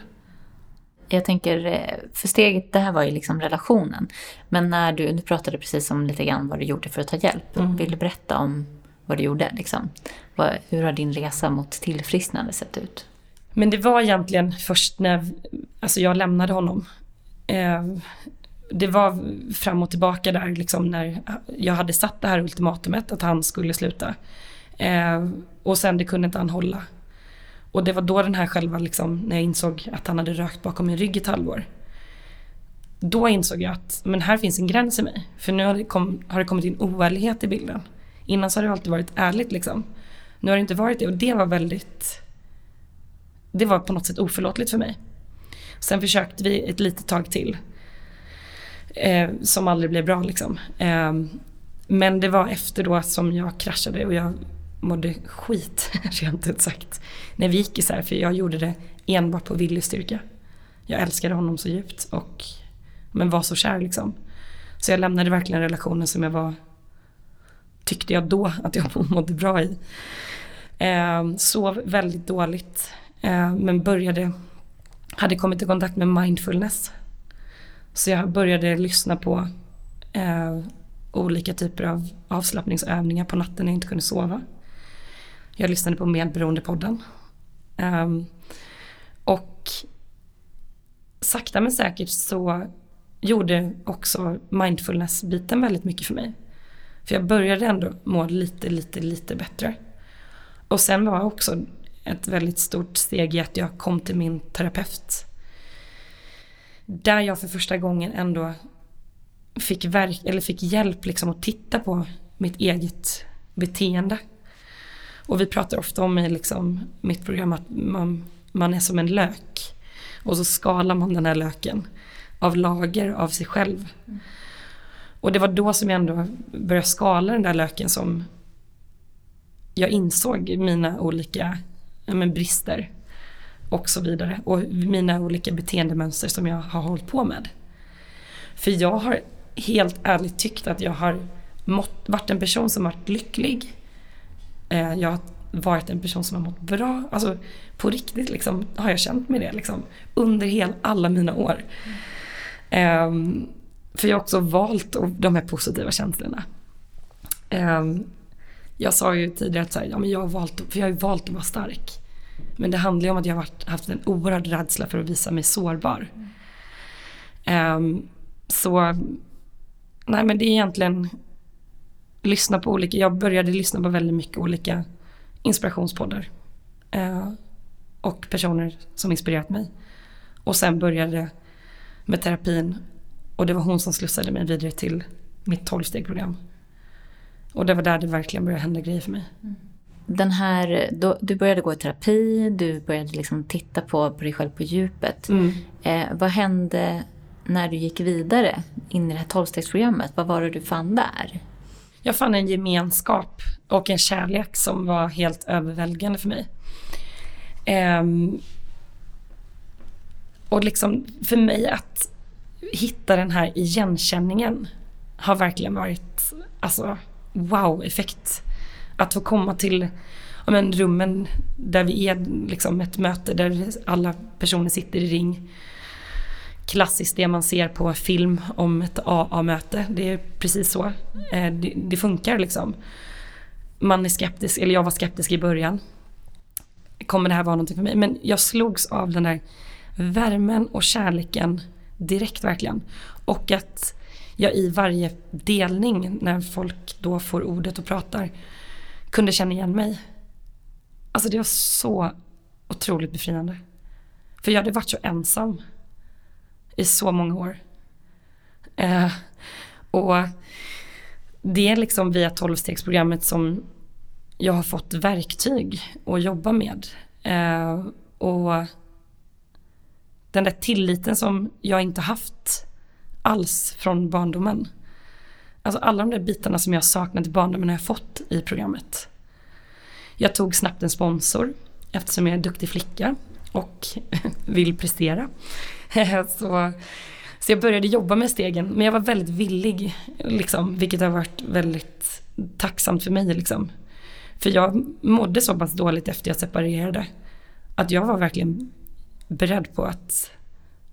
S1: Jag tänker, eh, för steget, det här var ju liksom relationen. Men när du, du pratade precis om lite grann vad du gjorde för att ta hjälp. Mm. Vill du berätta om vad du gjorde? Liksom? Vad, hur har din resa mot tillfrisknande sett ut?
S2: Men det var egentligen först när alltså jag lämnade honom. Eh, det var fram och tillbaka där liksom när jag hade satt det här ultimatumet att han skulle sluta. Eh, och sen det kunde inte han hålla. Och det var då den här själva liksom, när jag insåg att han hade rökt bakom min rygg i ett halvår. Då insåg jag att men här finns en gräns i mig. För nu har det, kom, har det kommit in oärlighet i bilden. Innan så har det alltid varit ärligt liksom. Nu har det inte varit det och det var väldigt... Det var på något sätt oförlåtligt för mig. Sen försökte vi ett litet tag till. Eh, som aldrig blev bra liksom. Eh, men det var efter då som jag kraschade och jag mådde skit, rent ut sagt. När vi gick isär, för jag gjorde det enbart på viljestyrka. Jag älskade honom så djupt och men var så kär liksom. Så jag lämnade verkligen relationen som jag var, tyckte jag då att jag mådde bra i. Eh, sov väldigt dåligt, eh, men började, hade kommit i kontakt med mindfulness. Så jag började lyssna på eh, olika typer av avslappningsövningar på natten när jag inte kunde sova. Jag lyssnade på Medberoendepodden. Um, ehm, och sakta men säkert så gjorde också mindfulness-biten väldigt mycket för mig. För jag började ändå må lite, lite, lite bättre. Och sen var också ett väldigt stort steg i att jag kom till min terapeut. Där jag för första gången ändå fick, verk, eller fick hjälp liksom att titta på mitt eget beteende. Och vi pratar ofta om i liksom, mitt program att man, man är som en lök. Och så skalar man den här löken av lager av sig själv. Och det var då som jag ändå började skala den där löken som jag insåg mina olika ja, men brister och så vidare. Och mina olika beteendemönster som jag har hållit på med. För jag har helt ärligt tyckt att jag har mått, varit en person som varit lycklig Eh, jag har varit en person som har mått bra. Alltså på riktigt liksom, har jag känt mig det liksom, under hel, alla mina år. Um, för jag har också valt de här positiva känslorna. Um, jag sa ju tidigare att så här, ja, men jag, har valt, för jag har valt att vara stark. Men det handlar ju om att jag har varit, haft en oerhörd rädsla för att visa mig sårbar. Um, så nej men det är egentligen lyssna på olika, jag började lyssna på väldigt mycket olika inspirationspoddar. Eh, och personer som inspirerat mig. Och sen började med terapin. Och det var hon som slussade mig vidare till mitt tolvstegprogram. Och det var där det verkligen började hända grejer för mig.
S1: Den här, då, du började gå i terapi, du började liksom titta på, på dig själv på djupet. Mm. Eh, vad hände när du gick vidare in i det här tolvstegsprogrammet? Vad var det du fann där?
S2: Jag fann en gemenskap och en kärlek som var helt överväldigande för mig. Um, och liksom för mig att hitta den här igenkänningen har verkligen varit alltså wow-effekt. Att få komma till ja, men, rummen där vi är liksom ett möte där alla personer sitter i ring klassiskt det man ser på film om ett AA-möte. Det är precis så. Eh, det, det funkar liksom. man är skeptisk, eller jag var skeptisk i början. Kommer det här vara någonting för mig? Men jag slogs av den där värmen och kärleken direkt verkligen. Och att jag i varje delning när folk då får ordet och pratar kunde känna igen mig. Alltså det var så otroligt befriande. För jag hade varit så ensam i så många år. Eh, och det är liksom via tolvstegsprogrammet som jag har fått verktyg att jobba med. Eh, och den där tilliten som jag inte haft alls från barndomen. Alltså alla de där bitarna som jag saknat i barndomen har jag fått i programmet. Jag tog snabbt en sponsor eftersom jag är en duktig flicka och vill prestera. så, så jag började jobba med stegen men jag var väldigt villig, liksom, vilket har varit väldigt tacksamt för mig. Liksom. För jag mådde så pass dåligt efter jag separerade att jag var verkligen beredd på att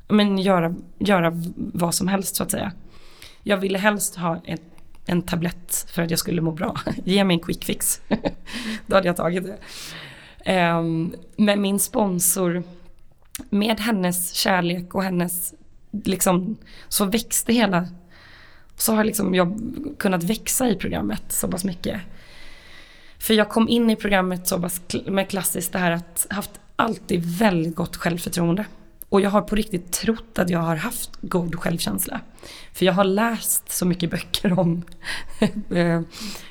S2: men, göra, göra vad som helst så att säga. Jag ville helst ha ett, en tablett för att jag skulle må bra. Ge mig en quick fix. Då hade jag tagit det. Um, min sponsor, med hennes kärlek och hennes, liksom, så växte hela, så har liksom jag kunnat växa i programmet så pass mycket. För jag kom in i programmet så pass med klassiskt det här att haft alltid väldigt gott självförtroende. Och jag har på riktigt trott att jag har haft god självkänsla. För jag har läst så mycket böcker om eh,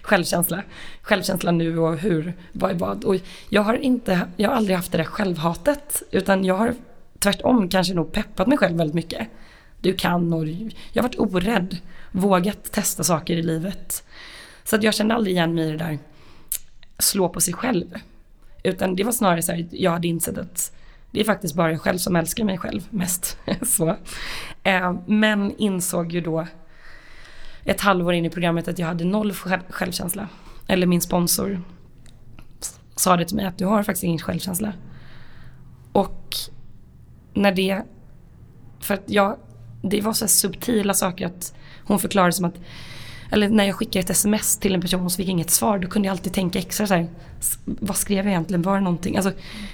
S2: självkänsla. Självkänsla nu och hur, vad är vad. Och jag har, inte, jag har aldrig haft det där självhatet. Utan jag har tvärtom kanske nog peppat mig själv väldigt mycket. Du kan och jag har varit orädd. Vågat testa saker i livet. Så att jag kände aldrig igen mig i det där slå på sig själv. Utan det var snarare så här, jag hade insett att det är faktiskt bara jag själv som älskar mig själv mest. så. Eh, men insåg ju då ett halvår in i programmet att jag hade noll självkänsla. Eller min sponsor sa det till mig att du har faktiskt ingen självkänsla. Och när det, för att jag, det var så subtila saker att hon förklarade som att eller när jag skickade ett sms till en person och så fick jag inget svar, då kunde jag alltid tänka extra så här, vad skrev jag egentligen, var det någonting? Alltså,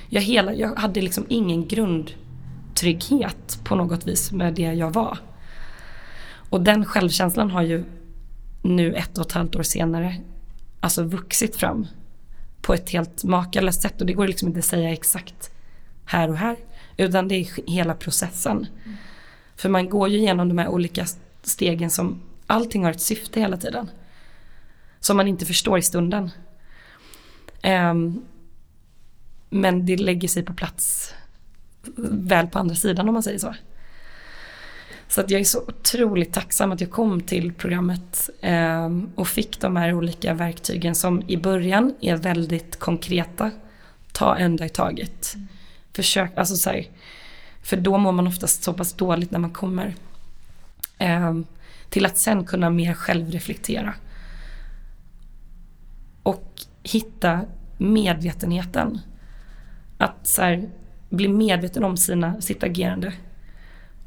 S2: jag, hela, jag hade liksom ingen grundtrygghet på något vis med det jag var. Och den självkänslan har ju nu ett och ett halvt år senare alltså vuxit fram på ett helt makalöst sätt och det går liksom inte att säga exakt här och här utan det är hela processen. Mm. För man går ju igenom de här olika stegen som allting har ett syfte hela tiden. Som man inte förstår i stunden. Um, men det lägger sig på plats väl på andra sidan om man säger så. Så att jag är så otroligt tacksam att jag kom till programmet eh, och fick de här olika verktygen som i början är väldigt konkreta. Ta en dag i taget. Mm. Försök, alltså så här, för då mår man oftast så pass dåligt när man kommer. Eh, till att sen kunna mer självreflektera. Och hitta medvetenheten. Att så här, bli medveten om sina, sitt agerande.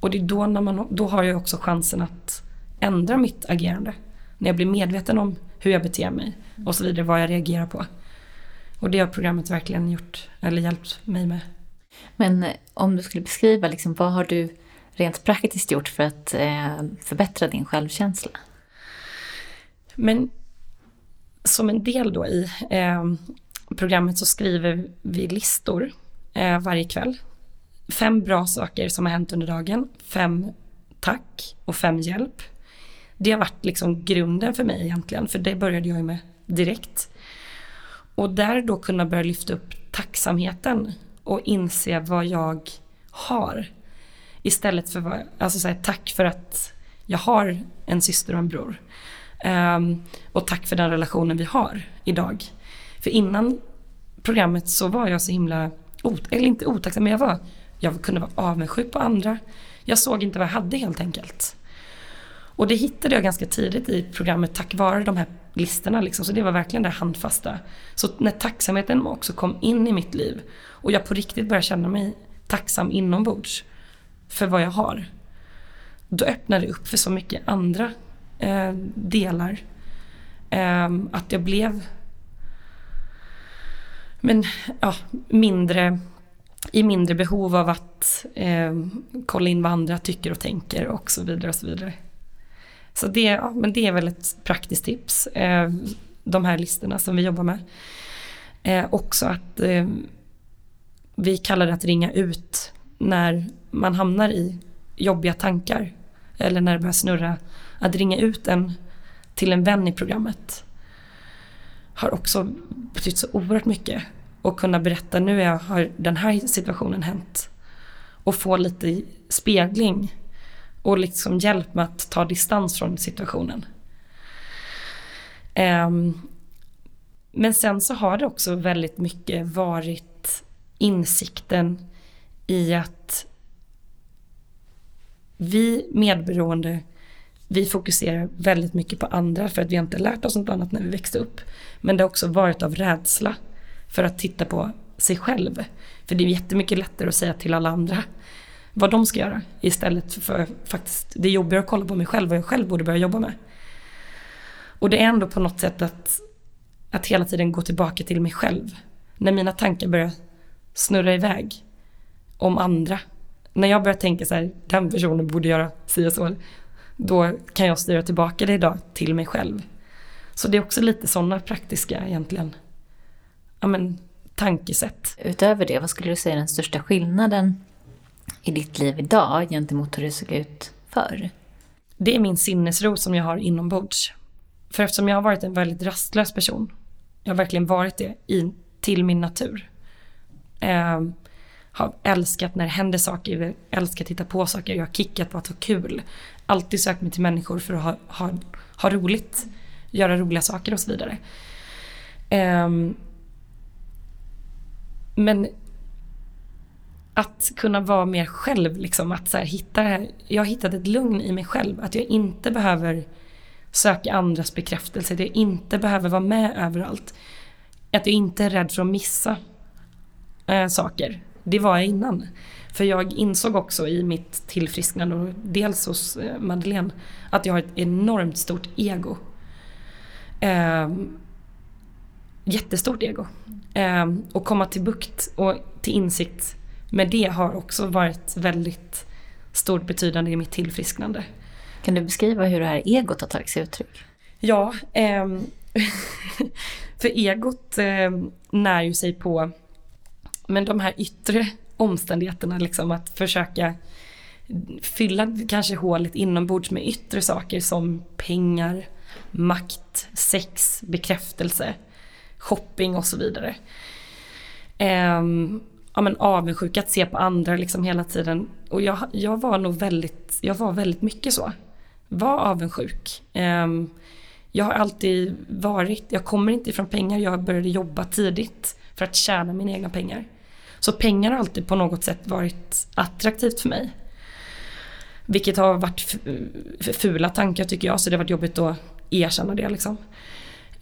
S2: Och det är då, när man, då har jag också chansen att ändra mitt agerande. När jag blir medveten om hur jag beter mig och så vidare, vad jag reagerar på. Och det har programmet verkligen gjort, eller hjälpt mig med.
S1: Men eh, om du skulle beskriva, liksom, vad har du rent praktiskt gjort för att eh, förbättra din självkänsla?
S2: Men som en del då i eh, programmet så skriver vi listor eh, varje kväll. Fem bra saker som har hänt under dagen, fem tack och fem hjälp. Det har varit liksom grunden för mig egentligen, för det började jag med direkt. Och där då kunna börja lyfta upp tacksamheten och inse vad jag har. Istället för att alltså säga tack för att jag har en syster och en bror. Um, och tack för den relationen vi har idag. För innan programmet så var jag så himla, eller inte otacksam, men jag var, jag kunde vara avundsjuk på andra. Jag såg inte vad jag hade helt enkelt. Och det hittade jag ganska tidigt i programmet tack vare de här listorna. Liksom. Så det var verkligen det handfasta. Så när tacksamheten också kom in i mitt liv och jag på riktigt började känna mig tacksam inombords för vad jag har. Då öppnar det upp för så mycket andra eh, delar. Eh, att jag blev men, ja, mindre, i mindre behov av att eh, kolla in vad andra tycker och tänker och så vidare och så vidare. Så det, ja, men det är väl ett praktiskt tips, eh, de här listorna som vi jobbar med. Eh, också att eh, vi kallar det att ringa ut när man hamnar i jobbiga tankar eller när det börjar snurra. Att ringa ut en till en vän i programmet har också betytt så oerhört mycket. Och kunna berätta nu har den här situationen hänt. Och få lite spegling och liksom hjälp med att ta distans från situationen. Um, men sen så har det också väldigt mycket varit insikten i att vi medberoende, vi fokuserar väldigt mycket på andra för att vi inte lärt oss något annat när vi växte upp. Men det har också varit av rädsla för att titta på sig själv. För det är jättemycket lättare att säga till alla andra vad de ska göra istället för faktiskt det är jobbigare att kolla på mig själv vad jag själv borde börja jobba med. Och det är ändå på något sätt att, att hela tiden gå tillbaka till mig själv. När mina tankar börjar snurra iväg om andra. När jag börjar tänka så här, den personen borde göra si och så. Då kan jag styra tillbaka det idag till mig själv. Så det är också lite sådana praktiska egentligen, ja men tankesätt.
S1: Utöver det, vad skulle du säga är den största skillnaden i ditt liv idag gentemot hur det såg ut förr?
S2: Det är min sinnesro som jag har inombords. För eftersom jag har varit en väldigt rastlös person, jag har verkligen varit det i, till min natur. Eh, har älskat när det händer saker, älskat att titta på saker, jag har kickat på att ha kul. Alltid sökt mig till människor för att ha, ha, ha roligt, göra roliga saker och så vidare. Um, men att kunna vara mer själv, liksom, att så här, hitta det här. Jag har hittat ett lugn i mig själv, att jag inte behöver söka andras bekräftelse, att jag inte behöver vara med överallt. Att jag inte är rädd för att missa äh, saker. Det var jag innan. För jag insåg också i mitt tillfrisknande, och dels hos äh, Madeleine, att jag har ett enormt stort ego. Äh, jättestort ego. Eh, och komma till bukt och till insikt med det har också varit väldigt stort betydande i mitt tillfrisknande.
S1: Kan du beskriva hur det här egot har tagit sig uttryck?
S2: Ja, eh, för egot eh, när ju sig på men de här yttre omständigheterna, liksom att försöka fylla kanske hålet inombords med yttre saker som pengar, makt, sex, bekräftelse, shopping och så vidare. Um, ja, men avundsjuk, att se på andra liksom hela tiden. Och jag, jag var nog väldigt, jag var väldigt mycket så. Var avundsjuk. Um, jag har alltid varit, jag kommer inte ifrån pengar, jag började jobba tidigt för att tjäna mina egna pengar. Så pengar har alltid på något sätt varit attraktivt för mig. Vilket har varit fula tankar tycker jag, så det har varit jobbigt att erkänna det liksom.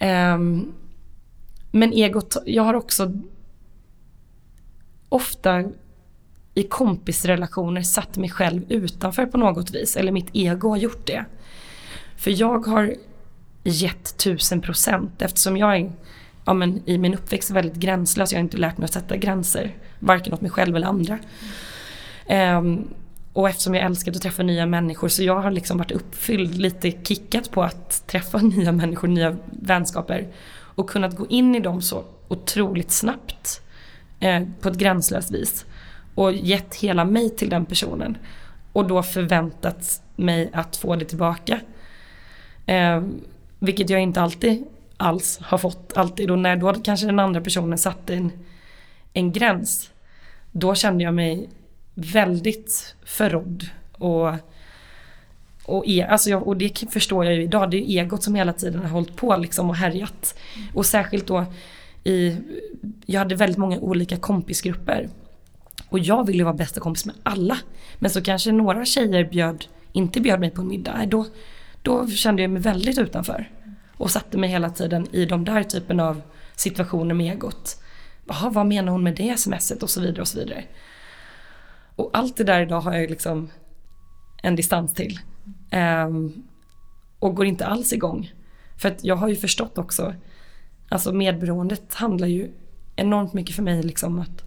S2: Um, men egot, jag har också ofta i kompisrelationer satt mig själv utanför på något vis. Eller mitt ego har gjort det. För jag har gett tusen procent eftersom jag är ja, men, i min uppväxt väldigt gränslös. Jag har inte lärt mig att sätta gränser. Varken åt mig själv eller andra. Um, och eftersom jag älskar att träffa nya människor så jag har liksom varit uppfylld, lite kickat på att träffa nya människor, nya vänskaper. Och kunnat gå in i dem så otroligt snabbt eh, på ett gränslöst vis. Och gett hela mig till den personen. Och då förväntat mig att få det tillbaka. Eh, vilket jag inte alltid alls har fått alltid. Och när då kanske den andra personen satte en, en gräns. Då kände jag mig väldigt förrådd. Och, och, e, alltså jag, och det förstår jag ju idag. Det är egot som hela tiden har hållit på liksom och härjat. Och särskilt då i, jag hade väldigt många olika kompisgrupper. Och jag ville vara bästa kompis med alla. Men så kanske några tjejer bjöd, inte bjöd mig på en middag. Då, då kände jag mig väldigt utanför. Och satte mig hela tiden i de där typen av situationer med egot. Jaha, vad menar hon med det smset och så vidare och så vidare. Och allt det där idag har jag liksom en distans till. Um, och går inte alls igång. För att jag har ju förstått också Alltså medberoendet handlar ju enormt mycket för mig liksom att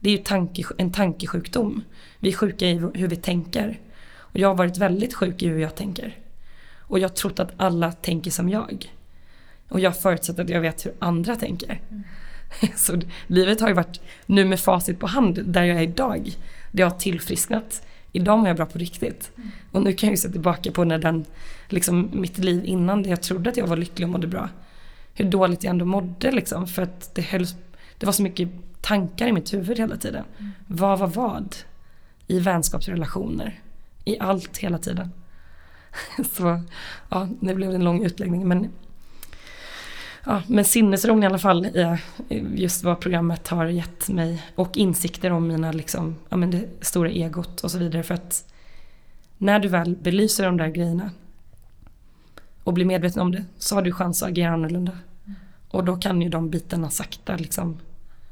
S2: det är ju tanke, en tankesjukdom. Vi är sjuka i hur vi tänker. Och jag har varit väldigt sjuk i hur jag tänker. Och jag har trott att alla tänker som jag. Och jag förutsätter att jag vet hur andra tänker. Mm. Så livet har ju varit, nu med facit på hand, där jag är idag. Det har tillfrisknat. Idag mår jag bra på riktigt. Mm. Och nu kan jag ju se tillbaka på när den, liksom mitt liv innan det jag trodde att jag var lycklig och mådde bra. Hur dåligt jag ändå mådde liksom. För att det, hölls, det var så mycket tankar i mitt huvud hela tiden. Mm. Vad var vad? I vänskapsrelationer. I allt hela tiden. Så ja, det blev en lång utläggning. Men, ja, men sinnesron i alla fall i just vad programmet har gett mig. Och insikter om mina, liksom, ja, men det stora egot och så vidare. För att när du väl belyser de där grejerna och blir medveten om det så har du chans att agera annorlunda. Och då kan ju de bitarna sakta liksom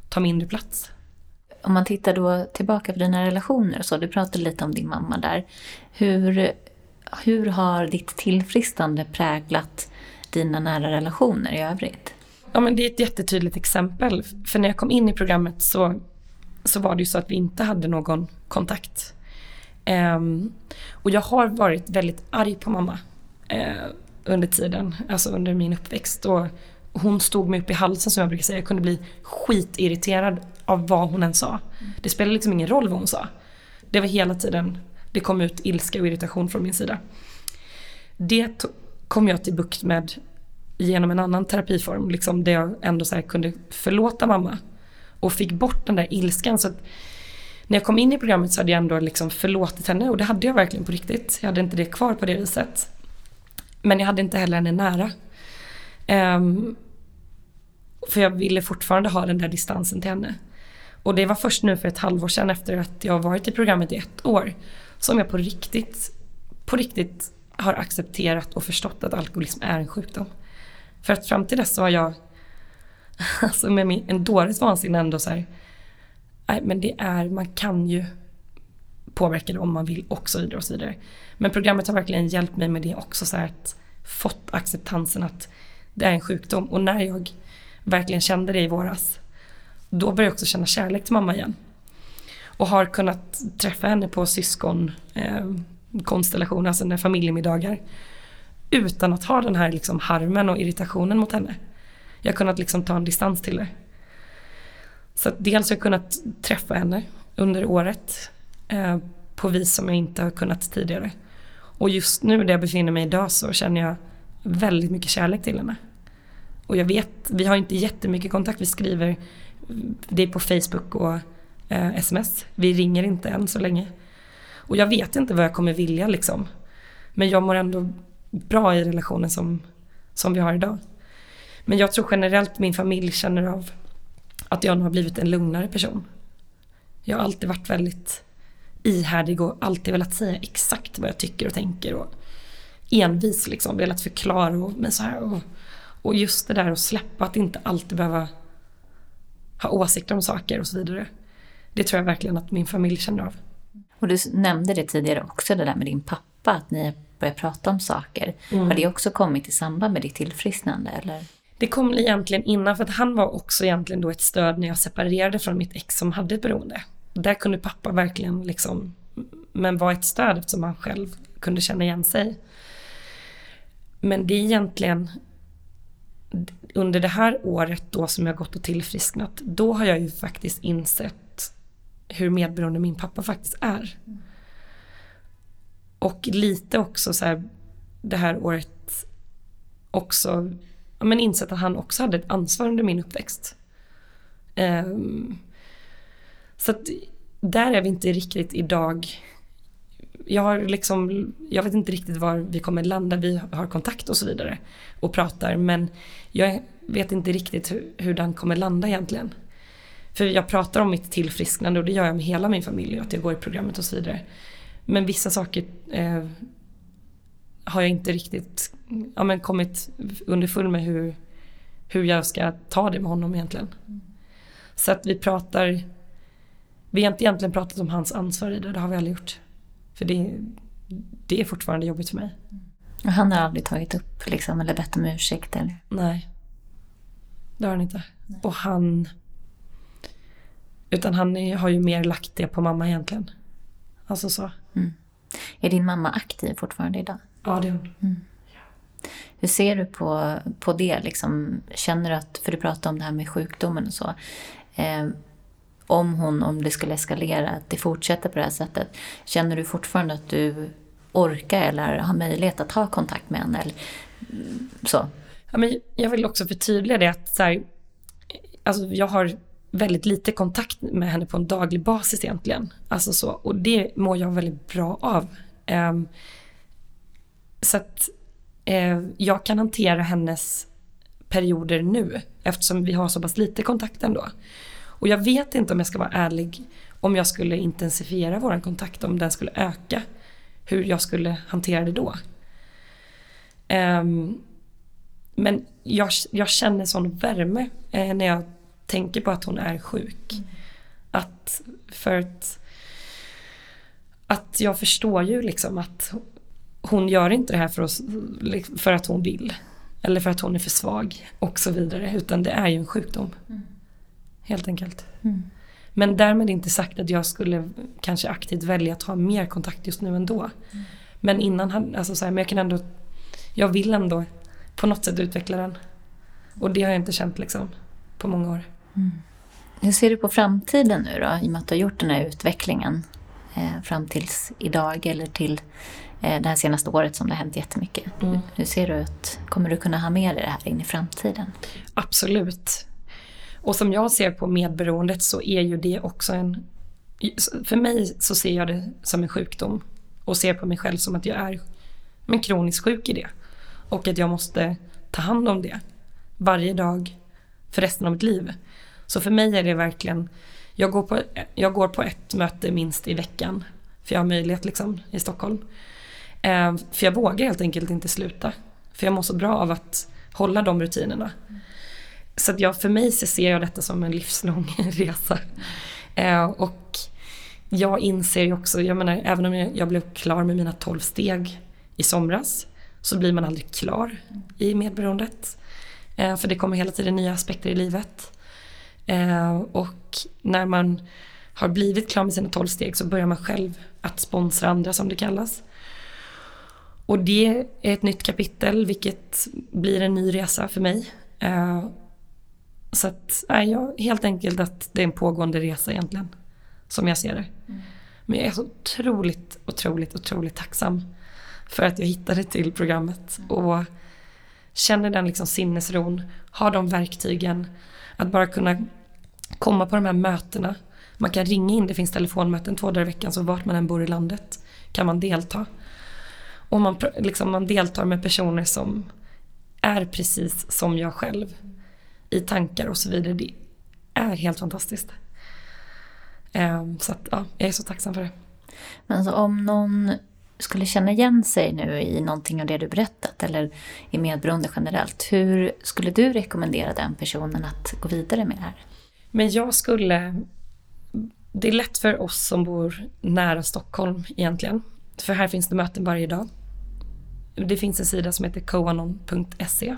S2: ta mindre plats.
S1: Om man tittar då tillbaka på dina relationer så, du pratade lite om din mamma där. Hur, hur har ditt tillfrisknande präglat dina nära relationer i övrigt?
S2: Ja men det är ett jättetydligt exempel. För när jag kom in i programmet så, så var det ju så att vi inte hade någon kontakt. Um, och jag har varit väldigt arg på mamma uh, under tiden, alltså under min uppväxt. Och hon stod mig upp i halsen som jag brukar säga. Jag kunde bli skitirriterad av vad hon än sa. Det spelade liksom ingen roll vad hon sa. Det var hela tiden, det kom ut ilska och irritation från min sida. Det kom jag till bukt med genom en annan terapiform, liksom där jag ändå så kunde förlåta mamma. Och fick bort den där ilskan. Så när jag kom in i programmet så hade jag ändå liksom förlåtit henne och det hade jag verkligen på riktigt. Jag hade inte det kvar på det viset. Men jag hade inte heller henne nära. Um, för jag ville fortfarande ha den där distansen till henne. Och det var först nu för ett halvår sedan efter att jag varit i programmet i ett år som jag på riktigt, på riktigt har accepterat och förstått att alkoholism är en sjukdom. För att fram till dess så har jag, alltså med min, en dåres vansinne ändå så här, nej men det är, man kan ju påverka det om man vill och så vidare och så vidare. Men programmet har verkligen hjälpt mig med det också så här att fått acceptansen att det är en sjukdom. Och när jag verkligen kände det i våras, då började jag också känna kärlek till mamma igen. Och har kunnat träffa henne på syskonkonstellationer, eh, alltså familjemiddagar. Utan att ha den här liksom harmen och irritationen mot henne. Jag har kunnat liksom ta en distans till det. Så att dels har jag kunnat träffa henne under året eh, på vis som jag inte har kunnat tidigare. Och just nu där jag befinner mig idag så känner jag väldigt mycket kärlek till henne. Och jag vet, vi har inte jättemycket kontakt, vi skriver, det är på Facebook och eh, sms. Vi ringer inte än så länge. Och jag vet inte vad jag kommer vilja liksom. Men jag mår ändå bra i relationen som, som vi har idag. Men jag tror generellt min familj känner av att jag nu har blivit en lugnare person. Jag har alltid varit väldigt ihärdig och alltid velat säga exakt vad jag tycker och tänker. Och envis liksom, velat förklara och, men så här, och, och just det där att släppa att inte alltid behöva ha åsikter om saker och så vidare. Det tror jag verkligen att min familj känner av.
S1: Och du nämnde det tidigare också, det där med din pappa, att ni börjar prata om saker. Mm. Har det också kommit i samband med ditt tillfrisknande? Eller?
S2: Det kom egentligen innan, för att han var också egentligen då ett stöd när jag separerade från mitt ex som hade ett beroende. Där kunde pappa verkligen liksom, men vara ett stöd eftersom han själv kunde känna igen sig. Men det är egentligen under det här året då som jag gått och tillfrisknat, då har jag ju faktiskt insett hur medberoende min pappa faktiskt är. Och lite också så här, det här året också, ja, men insett att han också hade ett ansvar under min uppväxt. Um, så att där är vi inte riktigt idag jag har liksom, jag vet inte riktigt var vi kommer landa, vi har kontakt och så vidare och pratar men jag vet inte riktigt hur, hur den kommer landa egentligen. För jag pratar om mitt tillfrisknande och det gör jag med hela min familj, att jag går i programmet och så vidare. Men vissa saker eh, har jag inte riktigt ja, men kommit underfull med hur, hur jag ska ta det med honom egentligen. Så att vi pratar, vi har inte egentligen pratat om hans ansvar i det, det har vi aldrig gjort. För det, det är fortfarande jobbigt för mig.
S1: Och han har aldrig tagit upp liksom, eller bett om ursäkt? Eller?
S2: Nej. Det har han inte. Nej. Och han Utan han är, har ju mer lagt det på mamma egentligen. Alltså så.
S1: Är din mamma aktiv fortfarande idag?
S2: Ja, det är hon.
S1: Hur ser du på, på det? Liksom, känner du att, för du pratade om det här med sjukdomen och så. Eh, om hon, om det skulle eskalera, att det fortsätter på det här sättet. Känner du fortfarande att du orkar eller har möjlighet att ha kontakt med henne? Eller, så.
S2: Ja, men jag vill också förtydliga det att så här, alltså jag har väldigt lite kontakt med henne på en daglig basis egentligen. Alltså så, och det mår jag väldigt bra av. Um, så att uh, jag kan hantera hennes perioder nu eftersom vi har så pass lite kontakt ändå. Och jag vet inte om jag ska vara ärlig om jag skulle intensifiera vår kontakt, om den skulle öka, hur jag skulle hantera det då. Ehm, men jag, jag känner sån värme eh, när jag tänker på att hon är sjuk. Att för att, att jag förstår ju liksom att hon gör inte det här för, oss, för att hon vill. Eller för att hon är för svag och så vidare. Utan det är ju en sjukdom. Helt enkelt. Men därmed inte sagt att jag skulle kanske aktivt välja att ha mer kontakt just nu ändå. Men innan alltså så här, men jag kan ändå, jag vill ändå på något sätt utveckla den. Och det har jag inte känt liksom på många år.
S1: Hur ser du på framtiden nu då? I och med att du har gjort den här utvecklingen eh, fram tills idag eller till eh, det här senaste året som det har hänt jättemycket. Hur, hur ser du ut? Kommer du kunna ha med dig det här in i framtiden?
S2: Absolut. Och som jag ser på medberoendet så är ju det också en... För mig så ser jag det som en sjukdom. Och ser på mig själv som att jag är men kroniskt sjuk i det. Och att jag måste ta hand om det. Varje dag för resten av mitt liv. Så för mig är det verkligen... Jag går på, jag går på ett möte minst i veckan. För jag har möjlighet liksom i Stockholm. Eh, för jag vågar helt enkelt inte sluta. För jag mår så bra av att hålla de rutinerna. Så att jag, för mig så ser jag detta som en livslång resa. Eh, och jag inser ju också, jag menar även om jag, blev klar med mina tolv steg i somras så blir man aldrig klar i medberoendet. Eh, för det kommer hela tiden nya aspekter i livet. Eh, och när man har blivit klar med sina tolv steg så börjar man själv att sponsra andra som det kallas. Och det är ett nytt kapitel vilket blir en ny resa för mig. Eh, så att, nej, jag, helt enkelt att det är en pågående resa egentligen. Som jag ser det. Men jag är så otroligt, otroligt, otroligt tacksam för att jag hittade till programmet. Och känner den liksom sinnesron, har de verktygen. Att bara kunna komma på de här mötena. Man kan ringa in, det finns telefonmöten två dagar i veckan så vart man än bor i landet kan man delta. Och man, liksom, man deltar med personer som är precis som jag själv. I tankar och så vidare. Det är helt fantastiskt. Um, så att, ja, jag är så tacksam för det.
S1: Men alltså, om någon skulle känna igen sig nu i någonting av det du berättat eller i medberoende generellt, hur skulle du rekommendera den personen att gå vidare med det här?
S2: Men jag skulle... Det är lätt för oss som bor nära Stockholm egentligen. För här finns det möten varje dag. Det finns en sida som heter coanon.se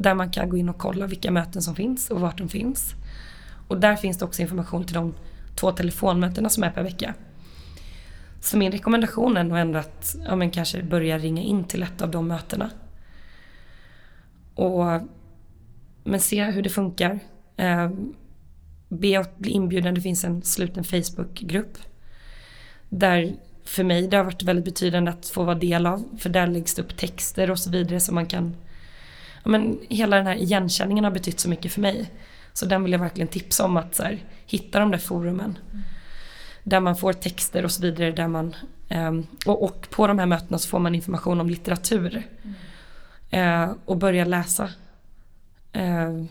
S2: där man kan gå in och kolla vilka möten som finns och vart de finns. Och där finns det också information till de två telefonmötena som är per vecka. Så min rekommendation är nog ändå att ja, men kanske börja ringa in till ett av de mötena. Och, men se hur det funkar. Eh, be att bli inbjuden, det finns en sluten Facebookgrupp. Där för mig det har varit väldigt betydande att få vara del av. För där läggs det upp texter och så vidare som man kan... Men hela den här igenkänningen har betytt så mycket för mig. Så den vill jag verkligen tipsa om att så här, hitta de där forumen. Mm. Där man får texter och så vidare. Där man, um, och, och, på de här mötena så får man information om litteratur. Mm. Uh, och börja läsa. Uh,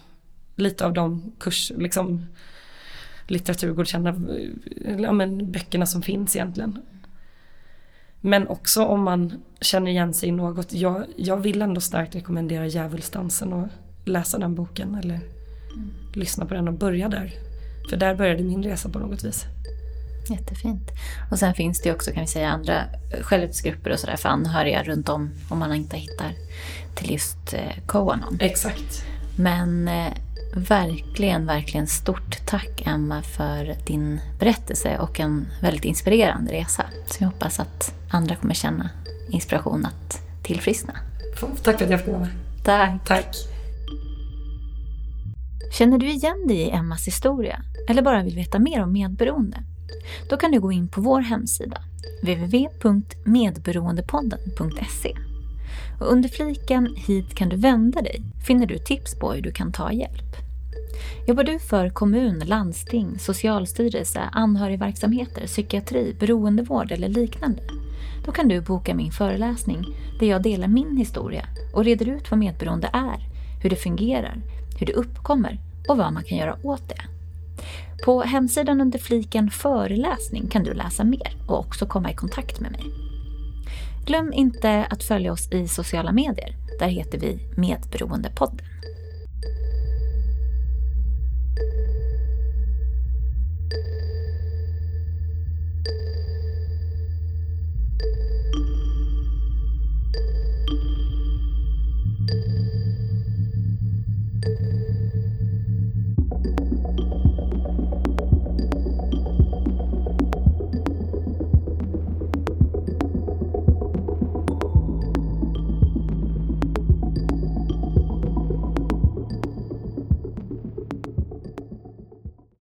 S2: lite av de kurs, liksom litteraturgodkända eh, ja, men, böckerna som finns egentligen. Men också om man känner igen sig i något. Jag, jag vill ändå starkt rekommendera Djävulsdansen och läsa den boken eller mm. lyssna på den och börja där. För där började min resa på något vis.
S1: Jättefint. Och sen finns det också kan vi säga andra självhjälpsgrupper och sådär för anhöriga runt om om man inte hittar till just eh, Koanon.
S2: Exakt.
S1: Men eh, Verkligen, verkligen stort tack Emma för din berättelse och en väldigt inspirerande resa. Så jag hoppas att andra kommer känna inspiration att tillfriskna.
S2: Tack för att jag fick vara med.
S1: Tack.
S2: Tack.
S1: Känner du igen dig i Emmas historia eller bara vill veta mer om medberoende? Då kan du gå in på vår hemsida www.medberoendepodden.se och under fliken Hit kan du vända dig finner du tips på hur du kan ta hjälp. Jobbar du för kommun, landsting, socialstyrelse, anhörigverksamheter, psykiatri, beroendevård eller liknande? Då kan du boka min föreläsning där jag delar min historia och reder ut vad medberoende är, hur det fungerar, hur det uppkommer och vad man kan göra åt det. På hemsidan under fliken föreläsning kan du läsa mer och också komma i kontakt med mig. Glöm inte att följa oss i sociala medier. Där heter vi Medberoendepodden.